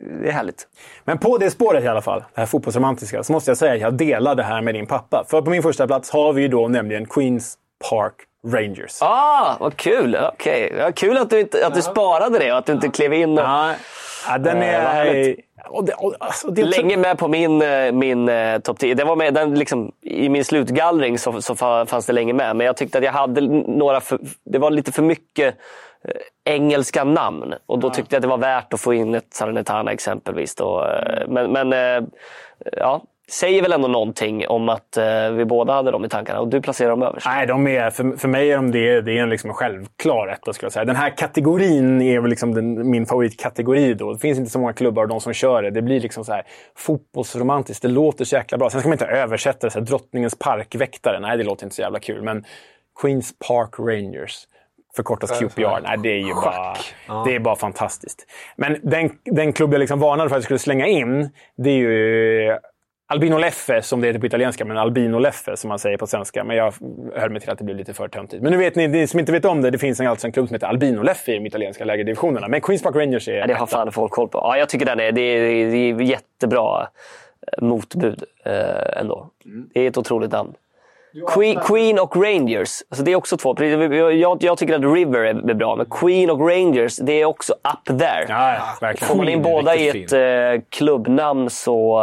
det är härligt. Men på det spåret i alla fall, det här fotbollsromantiska, så måste jag säga att jag delar det här med din pappa. För på min första plats har vi ju då nämligen Queens Park Rangers. Ah, vad kul! Okej. Ja, kul att du, inte, att du sparade det och att du inte klev in och... Ja, ja, den Eh, är... härligt. och det, och, alltså, det Länge med på min, eh, min eh, topp 10. Det var med, den, liksom, I min slutgallring så, så fa- fanns det länge med. Men jag tyckte att jag hade några... För, det var lite för mycket eh, engelska namn. Och då tyckte jag att det var värt att få in ett Salernitana exempelvis. Då. Eh, Men, men eh, ja, säger väl ändå någonting om att eh, vi båda hade dem i tankarna. Och du placerar dem överst. Nej, de är, för, för mig är de det, det är en liksom en självklar etta skulle jag säga. Den här kategorin är väl liksom den, min favoritkategori. Då. Det finns inte så många klubbar och de som kör det. Det blir liksom så här fotbollsromantiskt. Det låter så jäkla bra. Sen ska man inte översätta det. Så här, Drottningens parkväktare. Nej, det låter inte så jävla kul. Men Queens Park Rangers. Förkortas QPR. Nej, det är ju bara, det är bara fantastiskt. Men den, den klubb jag liksom varnade för att jag skulle slänga in, det är ju Albino Leffe, som det heter på italienska, men Albino Leffe som man säger på svenska. Men jag höll mig till att det blev lite för töntigt. Men nu vet ni, ni som inte vet om det, det finns en, alltså en klubb som heter Albino Leffe i de italienska lägre divisionerna. Men Queens Park Rangers är Ja, det har fan folk koll på. Ja, jag tycker den är, det är, det är jättebra eh, motbud eh, ändå. Det är ett otroligt namn. Queen, Queen och Rangers, alltså det är också två. Jag, jag tycker att River är bra, men Queen och Rangers, det är också up there. Ja, ja, verkligen. Får man in båda i ett eh, klubbnamn så...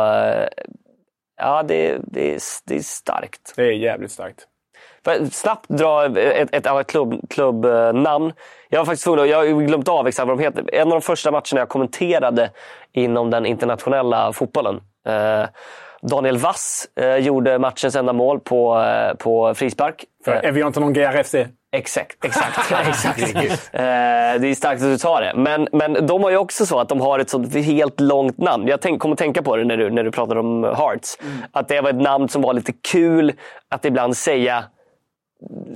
Eh, Ja, det, det, är, det är starkt. Det är jävligt starkt. För snabbt dra ett, ett annat klubb, klubbnamn. Jag var faktiskt tvungen, jag har glömt av exakt vad de heter. En av de första matcherna jag kommenterade inom den internationella fotbollen. Eh, Daniel Wass eh, gjorde matchens enda mål på, eh, på frispark. För Evian Longuer FC. Exakt, exakt. exakt. eh, det är starkt att du tar det. Men, men de har ju också så att de har ett sånt helt långt namn. Jag tänk, kommer att tänka på det när du, när du pratar om Hearts. Mm. Att det var ett namn som var lite kul att ibland säga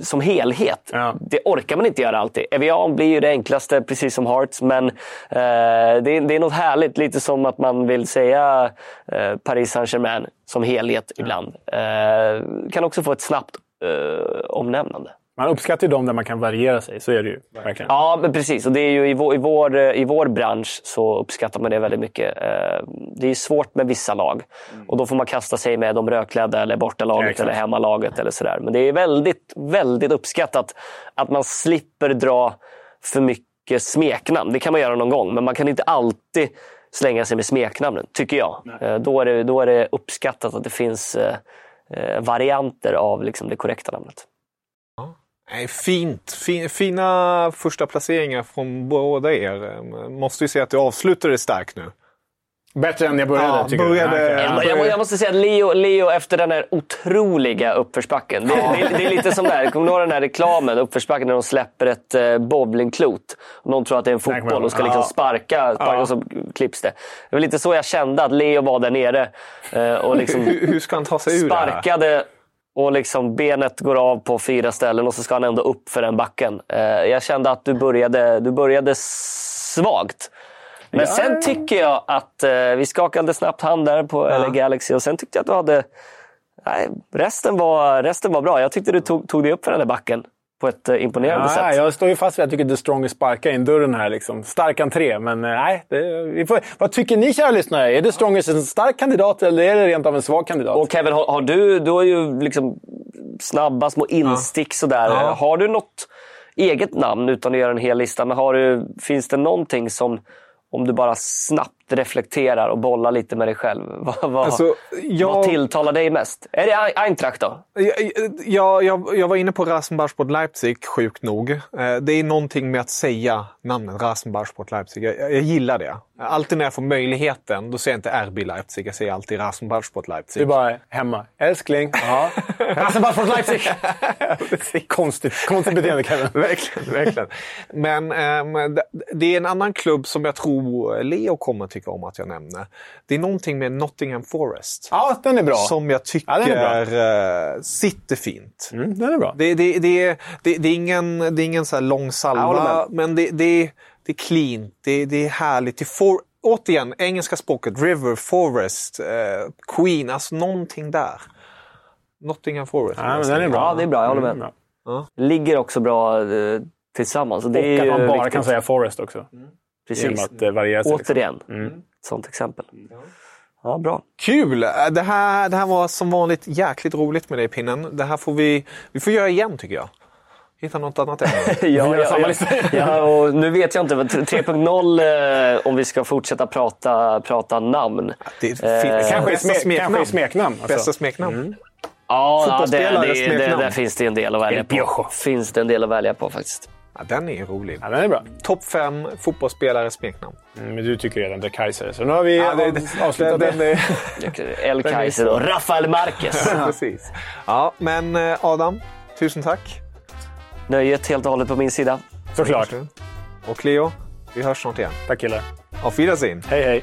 som helhet. Ja. Det orkar man inte göra alltid. Evian blir ju det enklaste, precis som Hearts. Men eh, det, det, är något härligt. Lite som att man vill säga eh, Paris Saint-Germain som helhet ibland. Eh, kan också få ett snabbt eh, omnämnande. Man uppskattar ju dem där man kan variera sig, så är det ju. Verkligen. Ja, men precis. Och det är ju i, vår, i, vår, i vår bransch så uppskattar man det väldigt mycket. Eh, det är svårt med vissa lag. Mm. Och då får man kasta sig med de rödklädda eller bortalaget ja, eller hemmalaget. Eller sådär. Men det är väldigt, väldigt uppskattat att man slipper dra för mycket smeknamn. Det kan man göra någon gång, men man kan inte alltid slänga sig med smeknamnen, tycker jag. Eh, då, är det, då är det uppskattat att det finns eh, varianter av liksom det korrekta namnet. Nej, fint. Fina första placeringar från båda er. Måste ju säga att du avslutade starkt nu. Bättre än jag började, ja, tycker började, du? Jag, jag, jag, måste säga att Leo, Leo efter den här otroliga uppförsbacken. Det, det, det, är lite som där, kommer du ihåg den här reklamen, uppförsbacken, när de släpper ett eh, bowlingklot. Någon tror att det är en fotboll och ska liksom sparka, sparka och så klipps det. Det var lite så jag kände att Leo var där nere. Eh, och liksom hur, hur ska han ta sig ur sparkade, det här? Och liksom benet går av på fyra ställen och så ska han ändå upp för den backen. Eh, jag kände att du började, du började svagt. Men sen tycker jag att eh, vi skakade snabbt hand där på. LA Galaxy och sen tyckte jag att du hade... Nej, resten, var, resten var bra. Jag tyckte du tog, tog dig upp för den där backen på ett eh, imponerande ja, sätt. Jag står ju fast vid att jag tycker The Strongest sparkar in dörren här. Liksom. Stark entré, men eh, nej. Det, får, vad tycker ni kära lyssnare? Är The Strongest en stark kandidat eller är det rent av en svag kandidat? Och Kevin, har, har du, du har ju liksom snabba små instick ja. sådär. Ja. Har du något eget namn utan att göra en hel lista? Men har du, finns det någonting som om du bara snabbt reflekterar och bollar lite med dig själv. Vad, vad, alltså, jag... vad tilltalar dig mest? Är det Eintracht då? Jag, jag, jag var inne på Rasenballsport Leipzig, sjukt nog. Eh, det är någonting med att säga namnet Rasenballsport Leipzig. Jag, jag, gillar det. Alltid när jag får möjligheten, då säger jag inte RB Leipzig, jag säger alltid Rasenballsport Leipzig. Du bara hemma. Älskling. Ja. Rasenballsport Leipzig! konstigt, konstigt beteende Kevin. verkligen, verkligen. Men ähm, det är en annan klubb som jag tror Leo kommer tycka om att jag nämner. Det är någonting med Nottingham Forest. Ja, den är bra. Som jag tycker ja, äh, sitter fint. Mm, den är bra. Det, det, det, det, det är ingen, det är ingen så lång salva, men det, det, det är clean. Det, det är härligt. Det for, återigen, engelska språket. River, Forest, eh, Queen. Alltså någonting där. Nottingham Forest. Ja, men den är bra. Ja, det är bra. Jag håller med. Mm, ja. Ligger också bra eh, tillsammans. Och, det och att man bara viktigt. kan säga Forest också. Mm. Precis. Att, eh, variera sig, liksom. Återigen, liksom. mm. sånt exempel. Ja, bra. Kul! Det här, det här var som vanligt jäkligt roligt med dig Pinnen. Det här får vi, vi får göra igen tycker jag hitta något annat ämne. ja, ja, ja, ja, och nu vet jag inte. 3.0 eh, om vi ska fortsätta prata, prata namn. Det är, eh, kanske, bästa smeknamn. Kanske smeknamn alltså. Bästa smeknamn. Mm. Ja, det, det, det, där finns det en del att välja på. Finns det en del att välja på faktiskt. Ja, den är rolig. Ja, den är bra. Topp fem fotbollsspelare smeknamn. Mm, men du tycker redan det är Kaiser, så nu har vi ja, det, det, avslutat den, den, El Kaiser och Rafael Marquez. Precis. Ja, men eh, Adam, tusen tack. Nöjet helt och hållet på min sida. Såklart. Och Leo, vi hörs snart igen. Tack killar. Auf Wiedersehen. Hej hej.